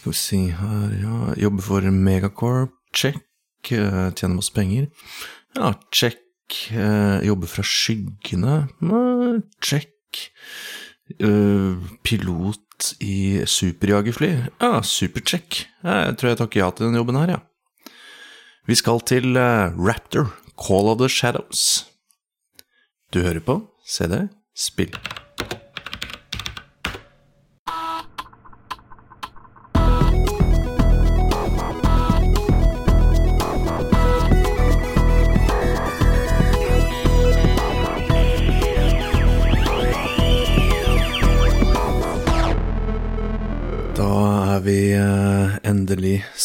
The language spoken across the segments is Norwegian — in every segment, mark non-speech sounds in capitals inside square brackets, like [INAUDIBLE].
skal vi si her, ja Jobbe for Megacorp. Check. Tjene tjener masse penger. Ja, check. Jobbe fra skyggene. Eh, check. Eh, pilot i superjagerfly. Ja, supercheck. Jeg tror jeg takker ja til den jobben her, ja. Vi skal til eh, Raptor, Call of the Shadows. Du hører på CD Spill.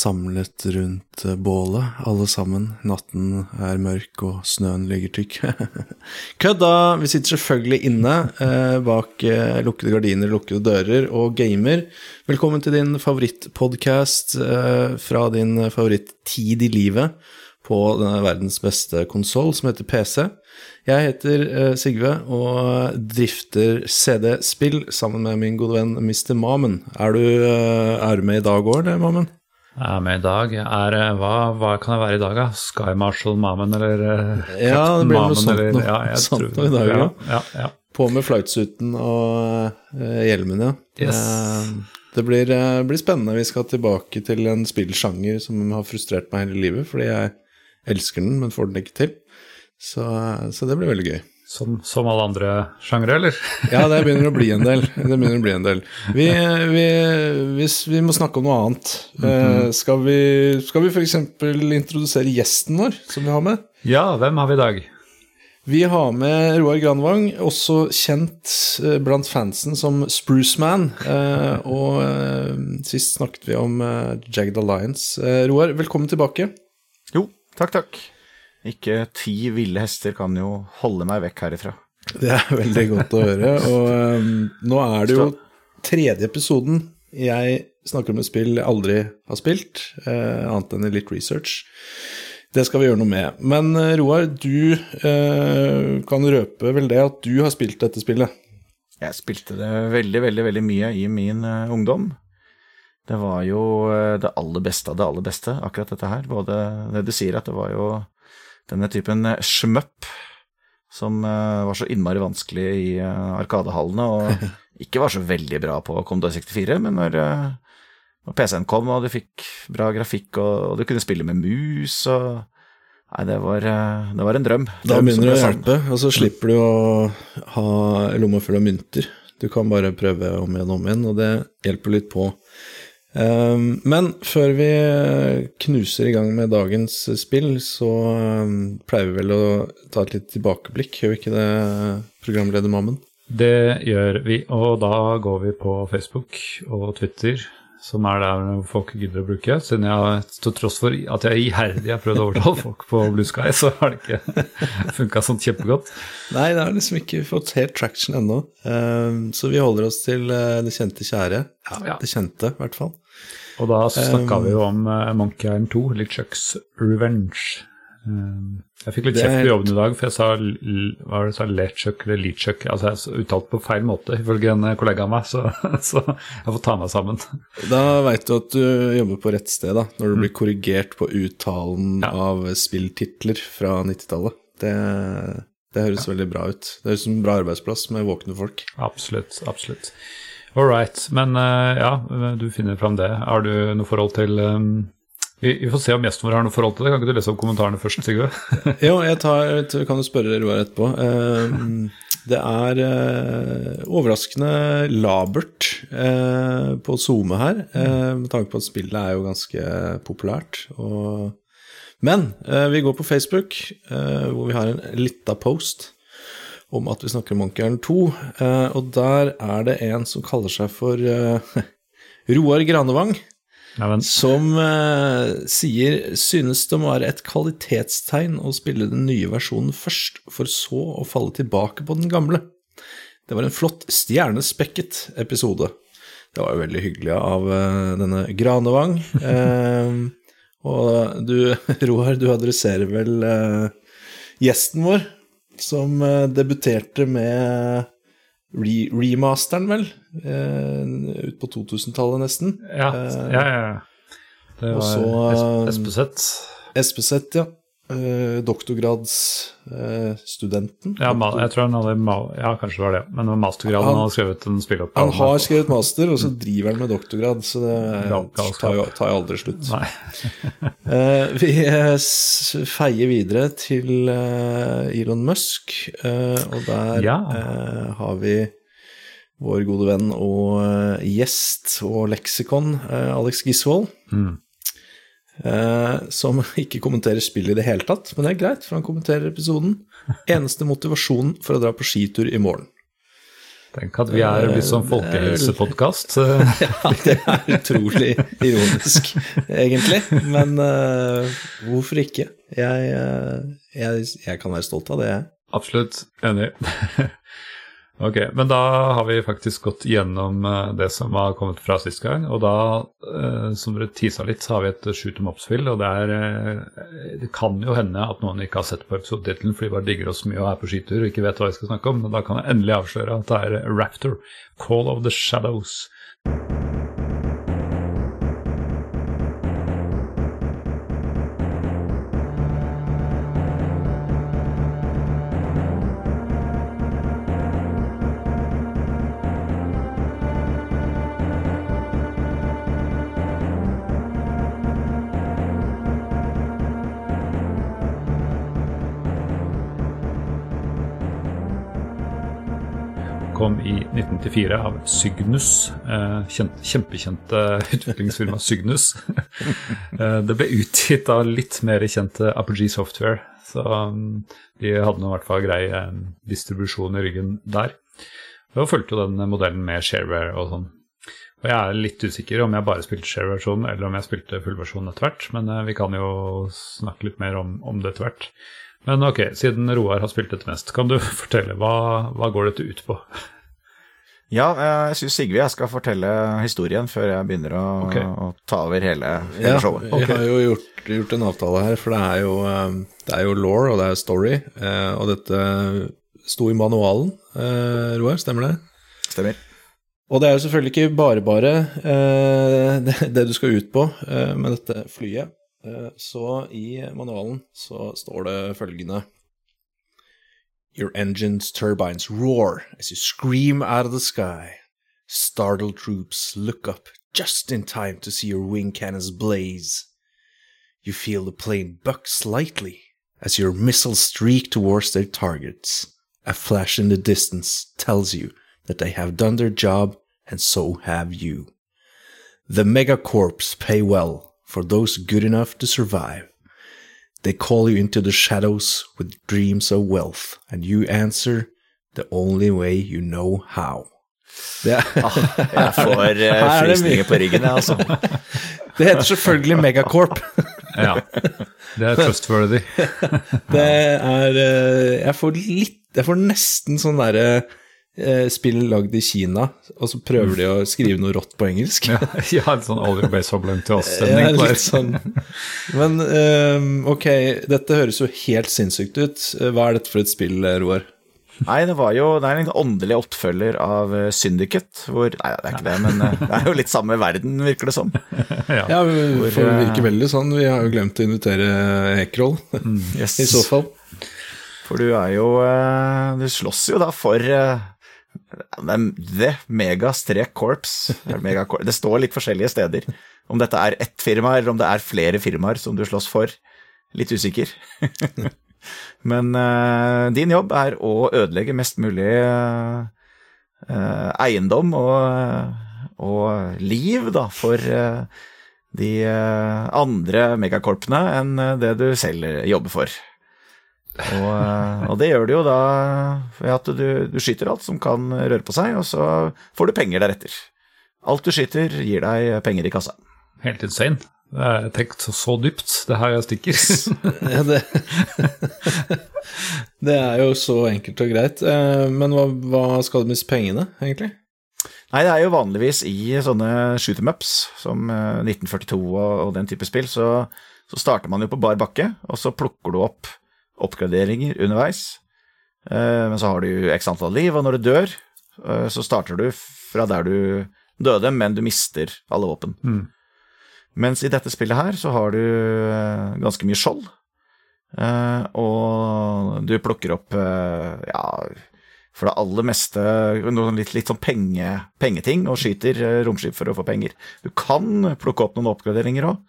Samlet rundt eh, bålet, alle sammen. Natten er mørk, og snøen ligger tykk. [LAUGHS] Kødda! Vi sitter selvfølgelig inne eh, bak eh, lukkede gardiner, lukkede dører, og gamer. Velkommen til din favorittpodkast eh, fra din favorittid i livet på denne verdens beste konsoll, som heter PC. Jeg heter eh, Sigve og drifter CD Spill sammen med min gode venn Mr. Mamen. Er du, eh, er du med i dag òg, eller, Mamen? Er med i dag. Er, eh, hva, hva kan det være i dag, da? Sky Marshall Mamen, eller eh, Ja, det blir noe Mamen, sånt eller- noe- ja, jeg sånt tror- noe i dag, ja. ja. ja. På med flightsuten og uh, hjelmen, ja. Yes. Uh, det blir, uh, blir spennende. Vi skal tilbake til en spillsjanger som har frustrert meg hele livet, fordi jeg elsker den, men får den ikke til. Så, så det blir veldig gøy. Som, som alle andre sjangre, eller? [LAUGHS] Ja, det begynner å bli en del. Det begynner å bli en del. Vi, vi, hvis vi må snakke om noe annet, eh, skal vi, skal vi f.eks. introdusere gjesten vår, som vi har med? Ja, hvem har vi i dag? Vi har med Roar Granvang, også kjent eh, blant fansen som Spruce Man. Eh, og sist snakket vi om Jagged Alliance. Roar, velkommen tilbake. Jo, takk, takk. Ikke ti ville hester kan jo holde meg vekk herifra. Det er veldig godt å høre. Og um, nå er det jo tredje episoden jeg snakker om et spill jeg aldri har spilt, eh, annet enn i litt research. Det skal vi gjøre noe med. Men eh, Roar, du eh, kan røpe vel det at du har spilt dette spillet. Jeg spilte det veldig, veldig, veldig mye i min uh, ungdom. Det var jo uh, det aller beste av det aller beste, akkurat dette her. Både det du sier, at det var jo denne typen eh, shmup som eh, var så innmari vanskelig i eh, arkadehallene, og [LAUGHS] ikke var så veldig bra på Commodore 64, men når, når PC-en kom, og du fikk bra grafikk, og, og du kunne spille med mus, og Nei, det var, det var en drøm. Da begynner det å hjelpe, og så slipper du å ha lomma full av mynter. Du kan bare prøve om igjen og om igjen, og det hjelper litt på. Um, men før vi knuser i gang med dagens spill, så um, pleier vi vel å ta et litt tilbakeblikk, gjør vi ikke det, programleder Mammen? Det gjør vi, og da går vi på Facebook og Twitter, som er der folk gidder å bruke. Siden jeg, til tross for at jeg iherdig har prøvd å overtale [LAUGHS] folk på Blue Sky, så har det ikke [LAUGHS] funka sånn kjempegodt. Nei, det har liksom ikke fått helt traction ennå, um, så vi holder oss til uh, det kjente kjære. Ja, Ja. det kjente, i hvert fall. Og da snakka vi jo om uh, Monkey Island 2, LeChucks Revenge. Um, jeg fikk litt kjeft på jobben i dag, for jeg sa, hva var det, sa LeChuck eller LeChuck. Altså jeg uttalte på feil måte, ifølge en eh, kollega av meg, så, [LAUGHS] så jeg får ta meg sammen. Da veit du at du jobber på rett sted, da, når du blir korrigert på uttalen Ja. av spilltitler fra 90-tallet. Det, det høres veldig bra ut. Det høres ut som en bra arbeidsplass med våkne folk. Absolutt, absolutt. All right. Men eh, ja, du finner fram det. Har du noe forhold til um, vi, får se om gjesten vår har noe forhold til det. Kan ikke du lese opp kommentarene først, Sigve? [LAUGHS] Jo, jeg tar, kan jo spørre Roar etterpå. Eh, Det er eh, overraskende labert eh, på SoMe her, med tanke på at spillet er jo ganske populært. Men vi går på Facebook, hvor vi har en lita post om at vi snakker om Ankeren 2, eh, og der er det en som kaller seg for eh, Roar Granevang Nei, som eh, sier synes det må være et kvalitetstegn å spille den nye versjonen først, for så å falle tilbake på den gamle. Det var en flott stjernespekket episode. Det var jo veldig hyggelig av eh, denne Granevang. Eh, og du, [LAUGHS] Roar, du adresserer vel gjesten vår, som eh, debuterte med re remasteren, vel? Uh, ut på 2000-tallet, nesten. Ja, ja, ja. Det var så, Espeseth. Espeseth, ja. Uh, Doktorgradsstudenten. Uh, ja, jeg tror han hadde Ja, kanskje det var det. Men mastergraden han, har skrevet en spilleoppgave. Han har skrevet master, og så driver han med doktorgrad, så det tar jo, tar jo aldri slutt. uh, [LAUGHS] vi feier videre til Elon Musk, og der ja. har vi vår gode venn og gjest og leksikon, Alex Gisvold. Mm. Eh, som ikke kommenterer spillet i det hele tatt, men det er greit, for han kommenterer episoden. Eneste motivasjonen for å dra på skitur i morgen. Tenk at vi er blitt sånn folkehelsepodkast. [LAUGHS] ja, det er utrolig ironisk, egentlig. Men uh, hvorfor ikke? Jeg, jeg, jeg, kan være stolt av det, jeg. Absolutt enig. [LAUGHS] Ok, men da har vi faktisk gått gjennom eh, det som har kommet fra sist gang. Og da, eh, som dere tisa litt, så har vi et shoot em up-spill. Og det, er, eh, det kan jo hende at noen ikke har sett på episodetittelen fordi de bare digger oss mye og er på skitur og ikke vet hva vi skal snakke om. Men da kan jeg endelig avsløre at det er Raptor, Call of the Shadows. Kom i 1994 av Cygnus, kjent, kjempekjente [LAUGHS] utviklingsfirma Cygnus. [LAUGHS] det ble utgitt av litt mer kjente Apogee Software, så de hadde nå i hvert fall grei distribusjon i ryggen der. Og fulgte jo den modellen med shareware og sånn. Og jeg er litt usikker om jeg bare spilte share-versjonen eller om jeg spilte fullversjonen etter hvert, men vi kan jo snakke litt mer om, om det etter hvert. Men ok, siden Roar har spilt dette mest, kan du [LAUGHS] fortelle hva, hva går dette ut på? Ja, jeg syns Sigve jeg skal fortelle historien før jeg begynner å, okay. å ta over hele, hele ja, showet. Okay. Vi har jo gjort, gjort, en avtale her, for det er, jo, um, det er jo law og det er story. Eh, og dette sto i manualen, eh, Roar, stemmer det? Stemmer. Og det er jo selvfølgelig ikke bare bare eh, [LAUGHS] det, det, du skal ut på med dette flyet. Eh, så i manualen så står det følgende Your engine's turbines roar as you scream out of the sky. Startled troops look up just in time to see your wing cannons blaze. You feel the plane buck slightly as your missiles streak towards their targets. A flash in the distance tells you that they have done their job, and so have you. The megacorps pay well for those good enough to survive. They call you into the shadows with dreams of wealth, and you answer the only way you know how. Det ah, jeg får [LAUGHS] uh, frysninger på ryggen, jeg, altså. [LAUGHS] Det heter selvfølgelig Megacorp. [LAUGHS] ja. Det er trustworthy. det er uh, Jeg får litt Jeg får nesten sånn derre Eh, spill lagd i Kina, og så prøver de å skrive noe rått på engelsk. ja, [LAUGHS] ja en sånn Oliver Base-hobbling til oss-stemning. ja, litt sånn. Men um, ok, dette høres jo helt sinnssykt ut. Eh, hva er dette for et spill, Roar? Nei, det var jo Det er en åndelig oppfølger av Syndicate, hvor Nei, det er ikke det, men det er jo litt samme verden, virker det som. [LAUGHS] ja, ja for det virker veldig sånn. Vi har jo glemt å invitere Ekerol, [LAUGHS] mm, yes. i så fall. For du er jo Du slåss jo da for The Mega-Corps. Det står litt forskjellige steder. Om dette er ett firma, eller om det er flere firmaer som du slåss for. Litt usikker. [LAUGHS] Men uh, din jobb er å ødelegge mest mulig uh, eiendom og, og, liv da, for uh, de andre megakorpene enn det du selv jobber for. Og, eh, og, det gjør du jo da ved at du, du, skyter alt som kan røre på seg, og så får du penger deretter. Alt du skyter, gir deg penger i kassa. Helt insane. Det er tenkt så, så dypt. Det her stikker. [LAUGHS] ja, det, det, er jo så enkelt og greit. Eh, men hva, hva skal du miste pengene, egentlig? Nei, det er jo vanligvis i sånne shoot em ups som 1942 eh, og, og den type spill, så, så starter man jo på bar bakke, og så plukker du opp oppgraderinger underveis. Eh, men så har du x antall liv, og når du dør, eh, så starter du fra der du døde, men du mister alle våpen. Mm. Mens i dette spillet her så har du eh, ganske mye skjold, og du plukker opp ja, for det aller meste litt, litt sånn penge, pengeting, og skyter romskip for å få penger. Du kan plukke opp noen oppgraderinger òg,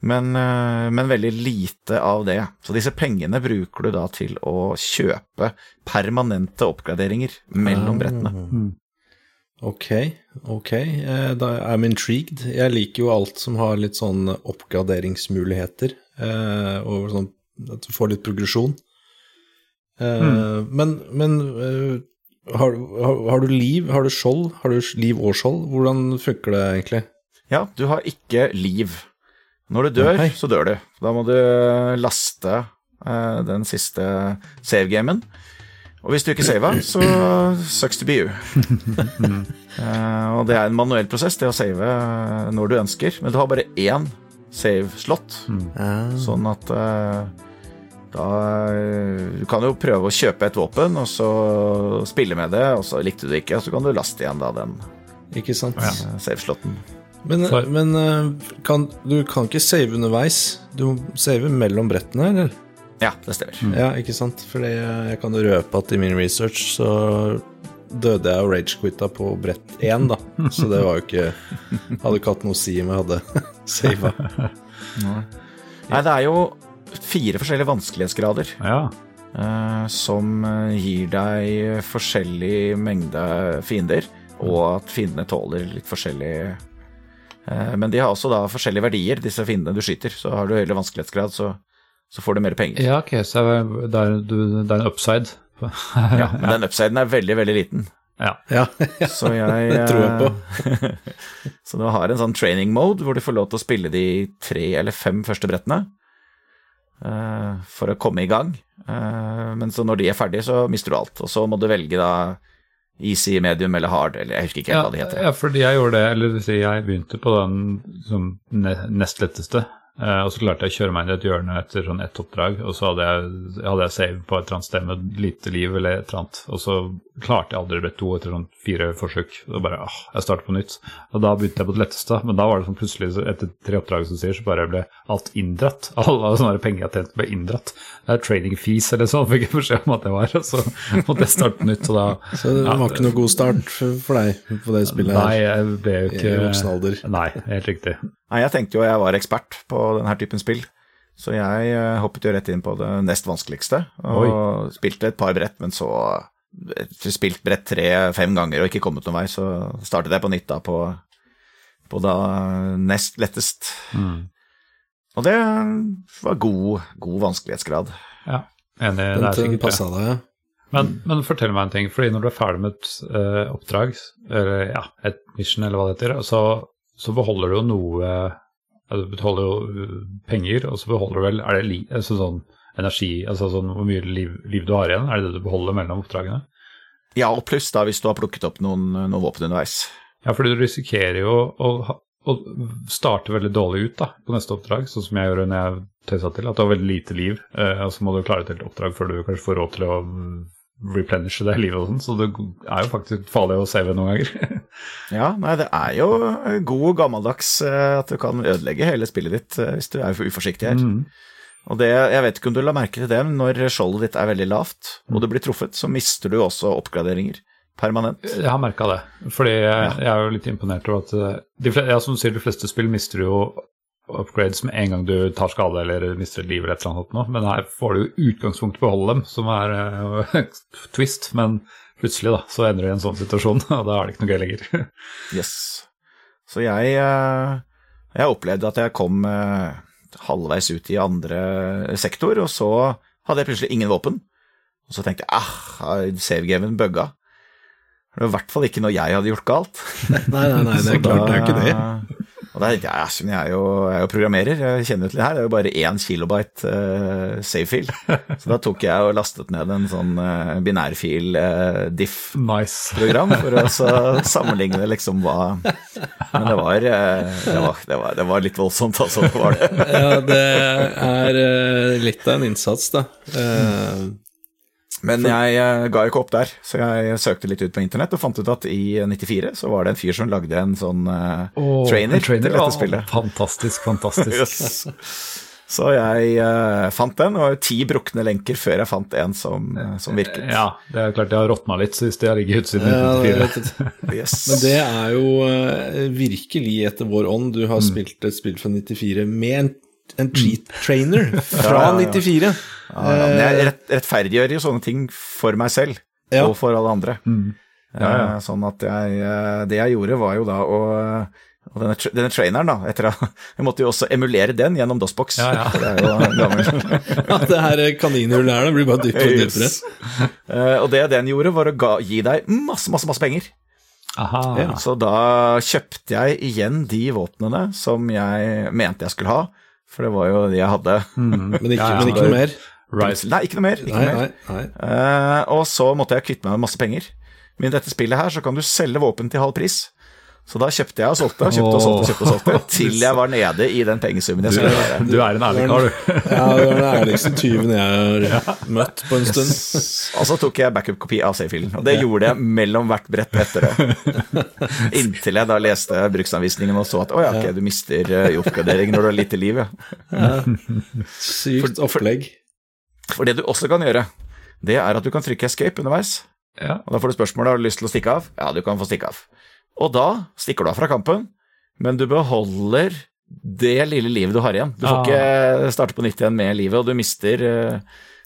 men, eh, men veldig lite av det. Så disse pengene bruker du da til å kjøpe permanente oppgraderinger mellom brettene. Mm. Ok, ok. Eh, Da I'm intrigued. Jeg liker jo alt som har litt sånn oppgraderingsmuligheter, eh, og sånn at du får litt progresjon. Mm. Men, men har, har, har du liv? Har du skjold? Har du liv og skjold? Hvordan funker det egentlig? Ja, du har ikke liv. Når du dør, okay. så dør du. Da må du laste eh, den siste save-gamen. Og hvis du ikke saver, så sucks to be you. [LAUGHS] Eh, og det er en manuell prosess, det å save eh, når du ønsker. Men du har bare én save-slott, mm. sånn at eh, da eh, Du kan jo prøve å kjøpe et våpen, og så spille med det, og så likte du det ikke, og så kan du laste igjen da den? Ja. eh, save-slotten. Men, men eh, kan, du kan ikke save underveis? Du må save mellom brettene, eller? Ja, det stemmer. Ja, ikke sant? Fordi jeg kan røpe at i min research så døde jeg og ragequitta på brett én, da. [LAUGHS] Så det var jo ikke Hadde ikke hatt noe å si om jeg hadde [LAUGHS] sava. [LAUGHS] Nei, det er jo fire forskjellige vanskelighetsgrader. Ja. eh, som eh, gir deg forskjellig mengde fiender, og at fiendene tåler litt forskjellig Men de har også da forskjellige verdier, disse fiendene du skyter. Så har du høyere vanskelighetsgrad, så, så får du mer penger. ja, ok, så det er, du- det er en upside. [LAUGHS] Ja, men den upsiden er veldig, veldig liten. Ja. Ja, [LAUGHS] Så jeg [LAUGHS] Det tror jeg på. eh, så du har en sånn training mode hvor du får lov til å spille de tre eller fem første brettene eh, for å komme i gang. Eh, men så når de er ferdige, så mister du alt. Og så må du velge da easy, medium eller hard, eller jeg husker ikke helt Ja, hva det heter. ja, fordi jeg gjorde det, eller jeg begynte på den som nest letteste, og så klarte jeg å kjøre meg inn i et hjørne etter sånn ett oppdrag, og så hadde jeg, hadde jeg save på et eller annet sted med lite liv eller et eller annet, og så klarte jeg aldri brett to etter sånn fire forsøk, og bare åh, jeg starter på nytt. Og da begynte jeg på det letteste, men da var det sånn plutselig, etter tre oppdrag som sier, så bare ble alt inndratt. [LAUGHS] Alle sånne penger jeg tjente ble inndratt. Det er trading fees eller sånn, fikk jeg beskjed om at det var, og så [LAUGHS] måtte jeg starte på nytt, og da Så det var ikke noe god start for for deg på det spillet Nei, her. jeg ble jo ikke I voksen alder. Nei, helt riktig. Nei, jeg tenkte jo jeg var ekspert på denne typen spill, så jeg eh, hoppet jo rett inn på det nest vanskeligste, og spilte et par brett, men så spilt brett tre-fem ganger og ikke kommet noen vei, så startet jeg på nytt da på, på da nest lettest. Mm. Og det var god, god vanskelighetsgrad. Ja, enig. Det er sikkert passa deg. Men, men fortell meg en ting, fordi når du er ferdig med et eh, oppdrag, eller ja, et mission eller hva det heter, så, så beholder du jo noe Du betaler jo uh, penger, og så beholder du vel Er det li, altså sånn energi, altså sånn hvor mye liv, liv du har igjen? Er det det du beholder mellom oppdragene? Ja, og pluss da hvis du har plukket opp noen, noen våpen underveis. Ja, fordi du risikerer jo å, å, å starte veldig dårlig ut da, på neste oppdrag, sånn som jeg gjorde når jeg tøysa til, at du har veldig lite liv, eh, og så må du klare et helt oppdrag før du kanskje får råd til å mm, replenishe det livet og sånn, så det er jo faktisk farlig å save noen ganger. [LAUGHS] Ja, nei, det er jo god gammeldags eh, at du kan ødelegge hele spillet ditt eh, hvis du er for uforsiktig her. Mm. Og det, jeg vet ikke om du la merke til det, men når skjoldet ditt er veldig lavt, og du blir truffet, så mister du også oppgraderinger permanent. Jeg har merka det, fordi jeg, jeg er jo litt imponert over at eh, de, fle- ja, som du sier, de fleste spill mister jo upgrades med en gang du tar skade eller mister et liv eller et eller annet, nå. men her får du jo utgangspunktet beholde dem, som er uh, [LAUGHS] twist, men plutselig da, så ender du i en sånn situasjon, [LAUGHS] og da er det ikke noe gøy lenger. [LAUGHS] Yes. Så jeg, eh, jeg opplevde at jeg kom eh, halvveis ut i andre sektor, og så hadde jeg plutselig ingen våpen. Og så tenkte jeg ah, savegamen bugga. Det var i hvert fall ikke noe jeg hadde gjort galt. Nei, nei, nei, det er klart det er ikke det. Og da tenkte jeg, siden jeg er jo, jeg er jo programmerer, jeg kjenner jo til det her, det er jo bare én kilobyte uh, savefil. Så da tok jeg og lastet ned en sånn uh, binærfil uh, diff-program Nice. for å sammenligne liksom hva Men det var, uh, det var, det var, det var litt voldsomt, altså. Det var det. Ja, det er eh, litt av en innsats, da. Eh, Men jeg eh, ga ikke opp der, så jeg søkte litt ut på internett og fant ut at i 94 så var det en fyr som lagde en sånn eh, Åh, trainer, en trainer til dette spillet. spillet. Fantastisk, fantastisk. [LAUGHS] Yes. Så jeg uh, fant den, og ti brukne lenker før jeg fant en som, eh, som virket. Ja, det er klart jeg har råtna litt hvis det har ligget ute siden Ja, det 1994. er. [LAUGHS] Yes. Men det er jo uh, virkelig etter vår ånd. Du Mm. har spilt et spill fra 94 med en, en cheat trainer fra [LAUGHS] Ja, ja, ja. 94. Ja, ja, men jeg rett, rettferdiggjør jo sånne ting for meg selv Ja. og for alle andre. Mm. Ja, ja. Eh, Sånn at jeg eh, Det jeg gjorde, var jo da å og denne, denne traineren, da, etter at [LAUGHS] Jeg måtte jo også emulere den gjennom DOSBox. Ja, ja. [LAUGHS] Det er jo. At det her kaninhullet her det blir bare dypere og dypere. Yes. Uh, og det den gjorde, var å ga, gi deg masse, masse, masse penger. Aha. Ja. Så da kjøpte jeg igjen de våpnene som jeg mente jeg skulle ha, for det var jo de jeg hadde. Mm. Men ikke, Ja, ja. men ikke noe mer. Rise. Nei, ikke noe mer. Ikke Nei, noe mer. nei, nei. Uh, og så måtte jeg kvitte meg med masse penger. Men i dette spillet her så kan du selge våpen til halv pris. Så da kjøpte jeg og solgte, og kjøpte og solgte og kjøpte og solgte, til jeg var nede i den pengesummen jeg skulle være. du er en ærlig kar, du. Ja, du er den ærligste tyven jeg har møtt på en stund. Og så tok jeg backup-kopi av safe-filen, og det gjorde jeg mellom hvert brett etter det. Inntil jeg da leste bruksanvisningen og så at å ja, ok, du mister eh, i oppgradering når du har lite liv, ja. Sykt opplegg. For det du også kan gjøre, det er at du kan trykke escape underveis. Og da får du spørsmålet har du lyst til å stikke av. Ja, du kan få stikke av. Og da stikker du av fra kampen, men du beholder det lille livet du har igjen. Du får Ah. ikke starte på nytt igjen med livet, og du mister, eh,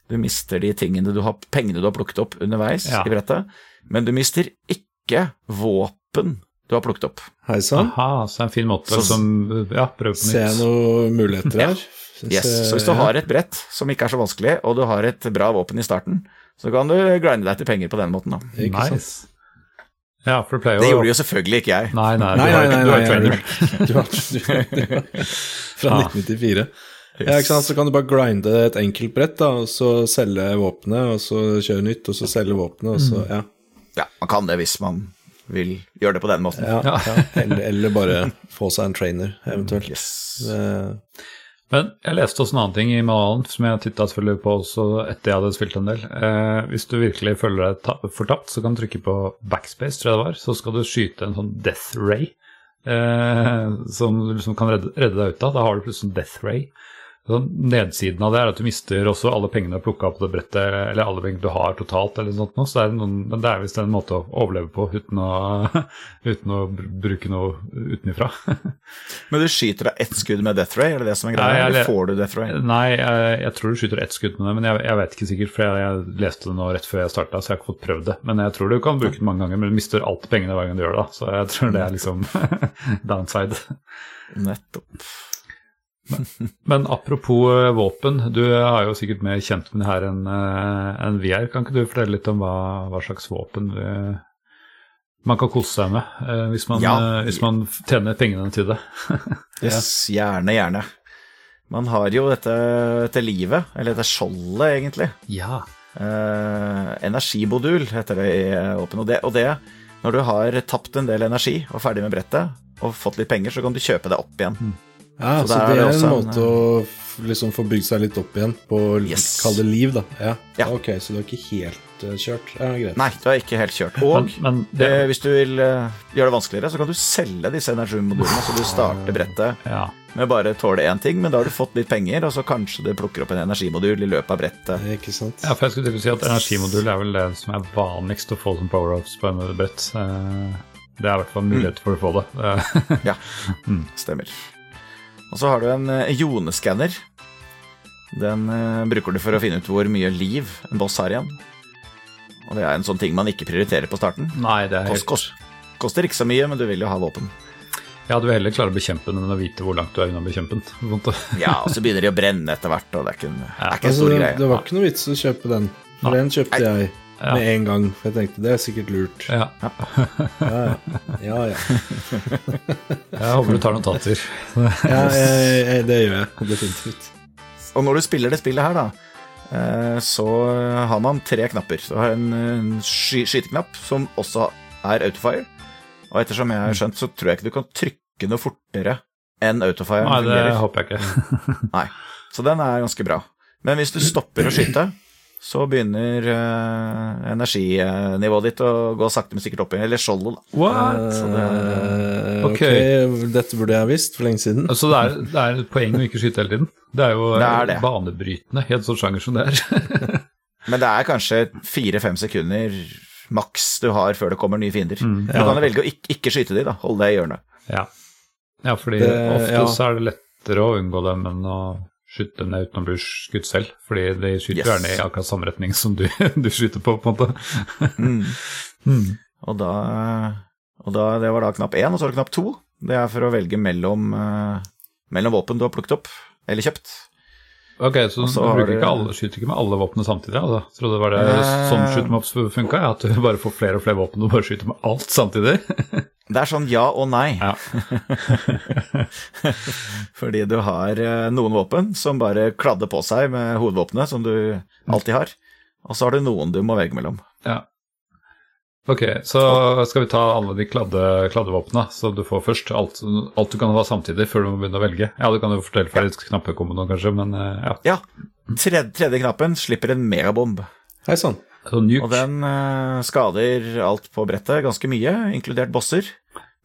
du mister de tingene du har, pengene du har plukket opp underveis Ja. i brettet, men du mister ikke våpen du har plukket opp. Hei sann. Så det en fin måte Så- som Ja, prøve på Ser jeg noen muligheter her? Yes. Så hvis du har et brett som ikke er så vanskelig, og du har et bra våpen i starten, så kan du grinde deg til penger på den måten, da. Ikke sant? Nice. Ja, for det pleier jo Det gjorde jo selvfølgelig ikke jeg. Nei, nei, Nei, nei, nei, du har nei, trainer. Du har, fra Ah. 1994. Ja, ikke sant? Så kan du bare grinde et enkelt brett, da, og så selge våpenet, og så kjøre nytt, og så selge våpenet, og så Ja. Ja, man kan det hvis man vil gjøre det på den måten. ja, Ja. ja. Eller, eller bare få seg en trainer, eventuelt. Yes. Det- Men jeg leste også en annen ting i manualen som jeg titta selvfølgelig på også etter jeg hadde spilt en del. Eh, hvis du virkelig føler deg fortapt, så kan du trykke på backspace, tror jeg det var. Så skal du skyte en sånn death ray eh, som du liksom kan redde, redde deg ut av. Da har du plutselig en death ray. Så nedsiden av det er at du mister også alle pengene du har plukka opp på det brettet, eller alle pengene du har totalt, eller noe sånt. Så Så det er, noen, men det er visst en måte å overleve på uten å, [LAUGHS] uten å bruke noe utenifra. [LAUGHS] Men du skyter deg ett skudd med death ray, er det det som er greia? Eller får du death ray? Nei, jeg, jeg tror du skyter ett skudd med det, men jeg, jeg vet ikke sikkert, for jeg, jeg leste det nå rett før jeg starta, så jeg har ikke fått prøvd det. Men jeg tror du kan bruke det mange ganger, men du mister alltid pengene hver gang du gjør det. Så jeg tror det er liksom [LAUGHS] downside. Nettopp. Men apropos eh, våpen, du er jo sikkert mer kjent med det her enn en vi er. Kan ikke du fortelle litt om hva, hva slags våpen eh, man kan kose seg med, eh, hvis man, Ja. eh, hvis man tjener pengene til det? [LAUGHS] Yes, gjerne, gjerne. Man har jo dette, dette livet, eller dette skjoldet, egentlig. Ja. Eh, energimodul heter det i eh, Åpen. Og det, og det, når du har tapt en del energi og ferdig med brettet, og fått litt penger, så kan du kjøpe det opp igjen. Ja, Så så, det, er det det er en en, måte å liksom få bygd seg litt opp igjen på Yes. Kall det liv, da. Ja. Ja. Ok, så du er ikke helt eh, kjørt? Ja, greit. Nei, du er ikke helt kjørt. Og Men, men det, eh, hvis du vil eh, gjøre det vanskeligere, så kan du selge disse energimodulene, så du starter brettet ja. med bare tåle én ting, men da har du fått litt penger, og så kanskje du plukker opp en energimodul i løpet av brettet. Ikke sant? Ja, for jeg skulle til å si at energimodul er vel det som er vanligst å få som power-ups på en brett. Eh, Det er i hvert fall mulighet for å få det. Ja, [LAUGHS] stemmer. Og så har du en eh, joneskanner. Den eh, bruker du for å finne ut hvor mye liv en boss har igjen. Og det er en sånn ting man ikke prioriterer på starten. Nei, det er helt kost, koster ikke så mye, men du vil jo ha våpen. Ja, du vil heller klare å bekjempe den enn å vite hvor langt du er unna å bekjempe den. [LAUGHS] Ja, og så begynner de å brenne etter hvert, og det er ikke en, ja. er ikke en Altså, stor det, greie. det var ikke noe vits å kjøpe den, for den kjøpte jeg Ja. med en gang. For jeg tenkte det er sikkert lurt. Ja, Ja, ja. ja. [LAUGHS] jeg håper du tar notater. ja jeg, jeg, det gjør jeg definitivt. Og når du spiller det spillet her, da, eh, så har man tre knapper. Du har en, en sky skyteknapp som også er autofire. Og ettersom jeg har skjønt, så tror jeg ikke du kan trykke noe fortere enn autofire Nei, det fungerer. håper jeg ikke. Nei. Så den er ganske bra. Men hvis du stopper å skyte, så begynner uh, energinivået ditt å gå sakte, men sikkert opp igjen. Eller skjoldet, da. What? Det er, Eh, Ok. ok, dette burde jeg ha visst for lenge siden. Så det er, det er et poeng å ikke skyte hele tiden? Det er jo Det er det. banebrytende i en sånn sjanger som det er. [LAUGHS] Men det er kanskje fire-fem sekunder maks du har før det kommer nye fiender. Mm. Du kan velge å ikke, ikke skyte de, da. Holde deg i hjørnet. ja. ja, fordi Det- ofte ja. så er det lettere å unngå dem enn å skyte ned uten å bli skutt selv. Fordi de skyter Yes. gjerne i akkurat samme retning som du, [LAUGHS] du skyter på, på en måte. Mm. [LAUGHS] Mm. Og da, og da Det var da knapp én, og så var det knapp to. Det er for å velge mellom, eh, mellom våpen du har plukket opp eller kjøpt. Ok, så Og du bruker ikke alle, skyter ikke med alle våpnene samtidig? Altså. Jeg trodde det var det Eh. sånn shoot'em-ups funka, ja, at du bare får flere og flere våpen og bare skyter med alt samtidig. [LAUGHS] Det er sånn ja og nei. Ja. [LAUGHS] Fordi du har eh, noen våpen som bare kladder på seg med hovedvåpenet, som du alltid har. Og så har du noen du må velge mellom. ja. Ok, så skal vi ta alle de kladde, kladdevåpnene, så du får først alt, alt du kan ha samtidig før du må begynne å velge. Ja, du kan jo fortelle for litt knappekomboen kanskje, men eh, ja. Ja, tredje, tredje knappen slipper en megabomb. Hei sann. Så nuke. Og den uh, skader alt på brettet ganske mye, inkludert bosser.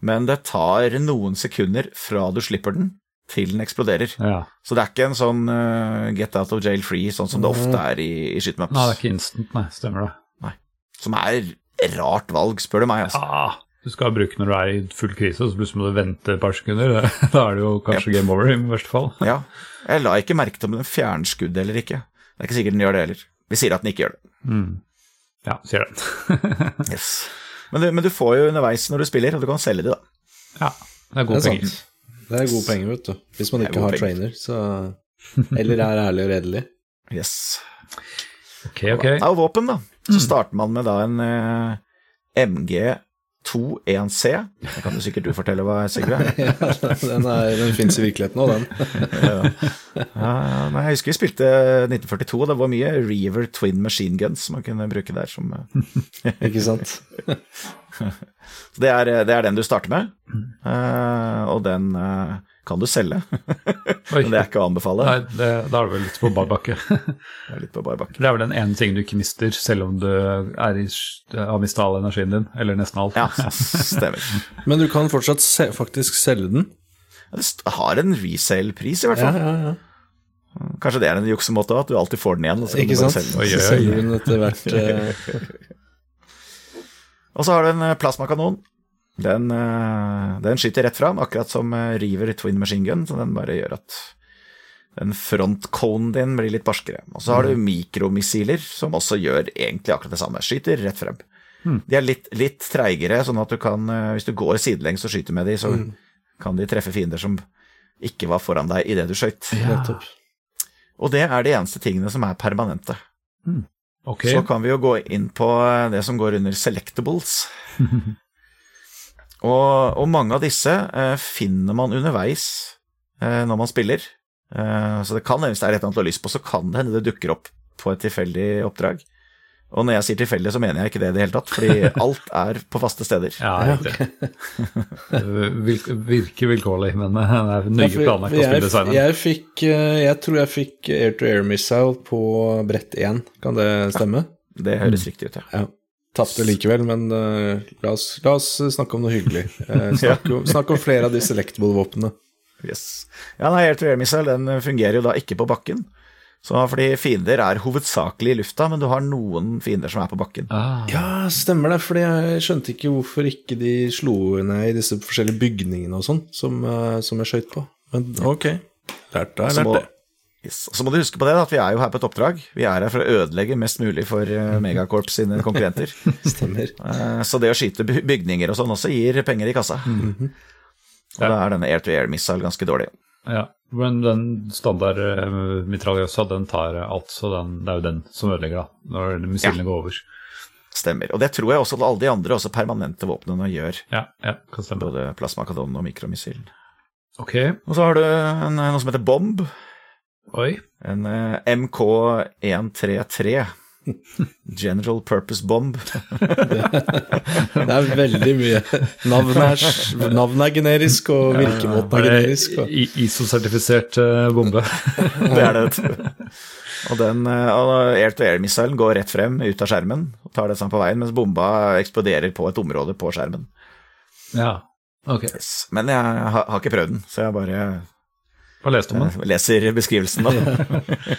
Men det tar noen sekunder fra du slipper den, til den eksploderer. Ja. Så det er ikke en sånn uh, get out of jail free, sånn som det ofte er i, i shootmaps. Nei, det er ikke instant, nei, stemmer det. Nei. Som er rart valg, spør du meg. Altså. Ah, du skal bruke når du er i full krise, så plutselig må du vente et par sekunder. [LAUGHS] Da er det jo kanskje game over i verste fall. [LAUGHS] Ja. Jeg la ikke merke til om den fjernskudd eller ikke. Det er ikke sikkert den gjør det heller. Vi sier at den ikke gjør det. Mm. Ja, sier den. [LAUGHS] Yes. Men, du, men du får jo underveis når du spiller, og du kan selge de, da. Ja, det er Det gode er penger. sant. Det er gode penger, vet du. Hvis man ikke har penger. trainer, så Eller er ærlig og redelig. Yes. Ok, ok. Det er jo våpen, da. Så starter man med da en eh, MG21C. Det kan du sikkert du fortelle hva Sigve. [LAUGHS] Ja, den er- den fins i virkeligheten òg, den. [LAUGHS] Ja, nei, jeg husker vi spilte 1942, og det var mye Reaver Twin Machine Guns man kunne bruke der. Som, eh, Ikke sant? [LAUGHS] så det, er, det er den du starter med, eh, og den eh, kan du selge. [LAUGHS] Men det er ikke å anbefale. Nei, det, da er det vel litt på bar bakke. [LAUGHS] Det er litt på bar bakke. Det er vel den ene tingen du ikke mister, selv om du er i, har mista all energien din, eller nesten all. Ja, stemmer. [LAUGHS] Men du kan fortsatt se, faktisk selge den. Det har en resale-pris, i hvert fall. ja, ja. ja. Kanskje det er en juksemåte òg, at du alltid får den igjen. Og så kan Ikke du sant? selge den. Oi, Så oi, så selger du den etter hvert. eh, Og så har du en eh, plasmakanon. Den, eh, den skyter rett fram, akkurat som eh, River Twin Machine Gun, så den bare gjør at den frontconen din blir litt barskere. Og så har du mikromissiler, som også gjør egentlig akkurat det samme. Skyter rett frem. De er litt, litt treigere, sånn at du kan, eh, hvis du går sidelengs og skyter med de, så kan de treffe fiender som ikke var foran deg idet du skøyt. Ja. Og det er de eneste tingene som er permanente. Okay. Så kan vi jo gå inn på det som går under selectables. [LAUGHS] og, og mange av disse eh, finner man underveis eh, når man spiller. Eh, så det kan hende hvis det er et eller annet du har lyst på, så kan det hende det dukker opp på et tilfeldig oppdrag. Og når jeg sier tilfeldig, så mener jeg ikke det i det hele tatt, fordi [LAUGHS] alt er på faste steder. ja, riktig. Det [LAUGHS] virker vilkårlig, men det er Ja, nøye for planlagt å spille sammen. jeg fikk eh, Jeg tror jeg fikk air-to-air missile på brett 1, kan det stemme? Det høres riktig ut, ja. Ja. Tapte likevel, men uh, la, oss, la oss snakke om noe hyggelig. [LAUGHS] Uh, snakke, om, snakk, om flere av de selectable-våpnene. Yes. Ja, nei, Air to Air Missile den fungerer jo da ikke på bakken. Så fordi fiender er hovedsakelig i lufta, men du har noen fiender som er på bakken. Ah, Ja, stemmer det, fordi jeg skjønte ikke hvorfor ikke de slo ned i disse forskjellige bygningene og sånn, som, eh, som jeg skøyt på. Men ok, lært jeg, lærte jeg. det. Yes. så må du huske på det, at vi er jo her på et oppdrag. Vi er her for å ødelegge mest mulig for eh, Megacorp sine [LAUGHS] konkurrenter. Stemmer. Eh, Så det å skyte bygninger og sånn også gir penger i kassa. Og da er denne Air to Air Missile ganske dårlig. ja. Men den standard uh, mitraljøsa, den tar eh, alt, så den, det er jo den som ødelegger, da, når missilene går over. Stemmer. Og det tror jeg også at alle de andre også permanente våpnene gjør. Ja, ja, kan stemme. Både plasmakadon og mikromissil. Ok, Og så har du en, noe som heter bomb. Oi. En eh, MK133. [LAUGHS] General Purpose Bomb. Det er veldig mye. Navnet er, navnet er generisk, og virkemåten er Er generisk. det Og, ISO-sertifisert eh, bombe? [LAUGHS] Det er det. Og den air-to-air-missilen går rett frem ut av skjermen og tar det sammen på veien, mens bomba eksploderer på et område på skjermen. Ja, ok. Yes. Men jeg har, har ikke prøvd den, så jeg bare Hva leste du om den? eh, leser beskrivelsen, da. [LAUGHS]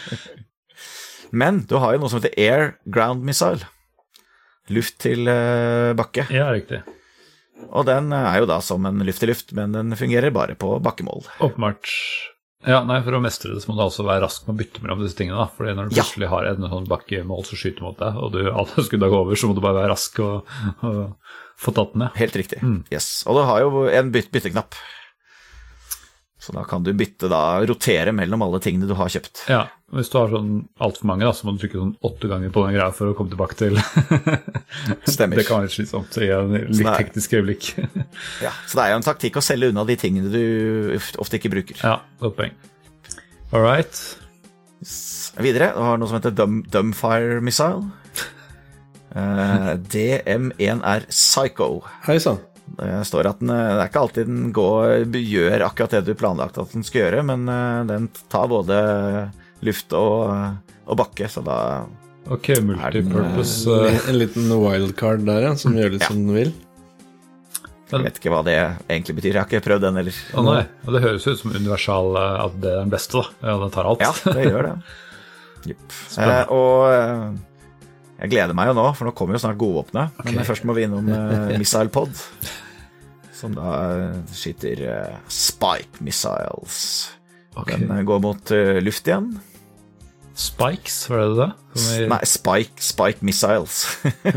[LAUGHS] Men du har jo noe som heter air ground missile. Luft til eh, bakke. Ja, riktig. Og den er jo da som en luft-til-luft, men den fungerer bare på bakkemål. Åpenbart. Ja, nei, For å mestre det så må du altså være rask med å bytte mellom disse tingene. da, Fordi når du Ja. plutselig har en sånn bakkemål som skyter mot deg, og du alle skudda går over, så må du bare være rask og, og få tatt den ned. Helt riktig. Mm. Yes. Og du har jo en byt bytteknapp. Så da kan du bytte, da, rotere mellom alle tingene du har kjøpt. Ja, Hvis du har sånn altfor mange, da, så må du trykke sånn åtte ganger på den greia for å komme tilbake til [LAUGHS] Stemmer. Det kan være litt slitsomt i en litt er, teknisk øyeblikk. [LAUGHS] Ja, så det er jo en taktikk å selge unna de tingene du ofte ikke bruker. ja, godt poeng. All right. Videre, du har noe som heter Dum Dumbfire Missile. uh, DM1R Psycho. Hei sann. Det står at den, eh, det er ikke alltid den går, gjør akkurat det du planlagte at den skal gjøre, men eh, den tar både luft og, og bakke, så da Ok, multipurpose. En, eh, en liten wildcard der, ja, som gjør litt Ja. som den vil. Jeg vet ikke hva det egentlig betyr. Jeg har ikke prøvd den heller. Å nei, og det høres ut som universal eh, at det er den beste, da. Ja, den tar alt. Ja, det gjør det. [LAUGHS] Yep. Eh, og eh, jeg gleder meg jo nå, for nå kommer jo snart godvåpenet. Men først må vi innom [LAUGHS] uh, Missile Pod, som da eh, skyter uh, Spike Missiles. Okay. Den eh, går mot eh, luft igjen. Spikes, var det det? Som i, Nei, Spike, Spike Missiles.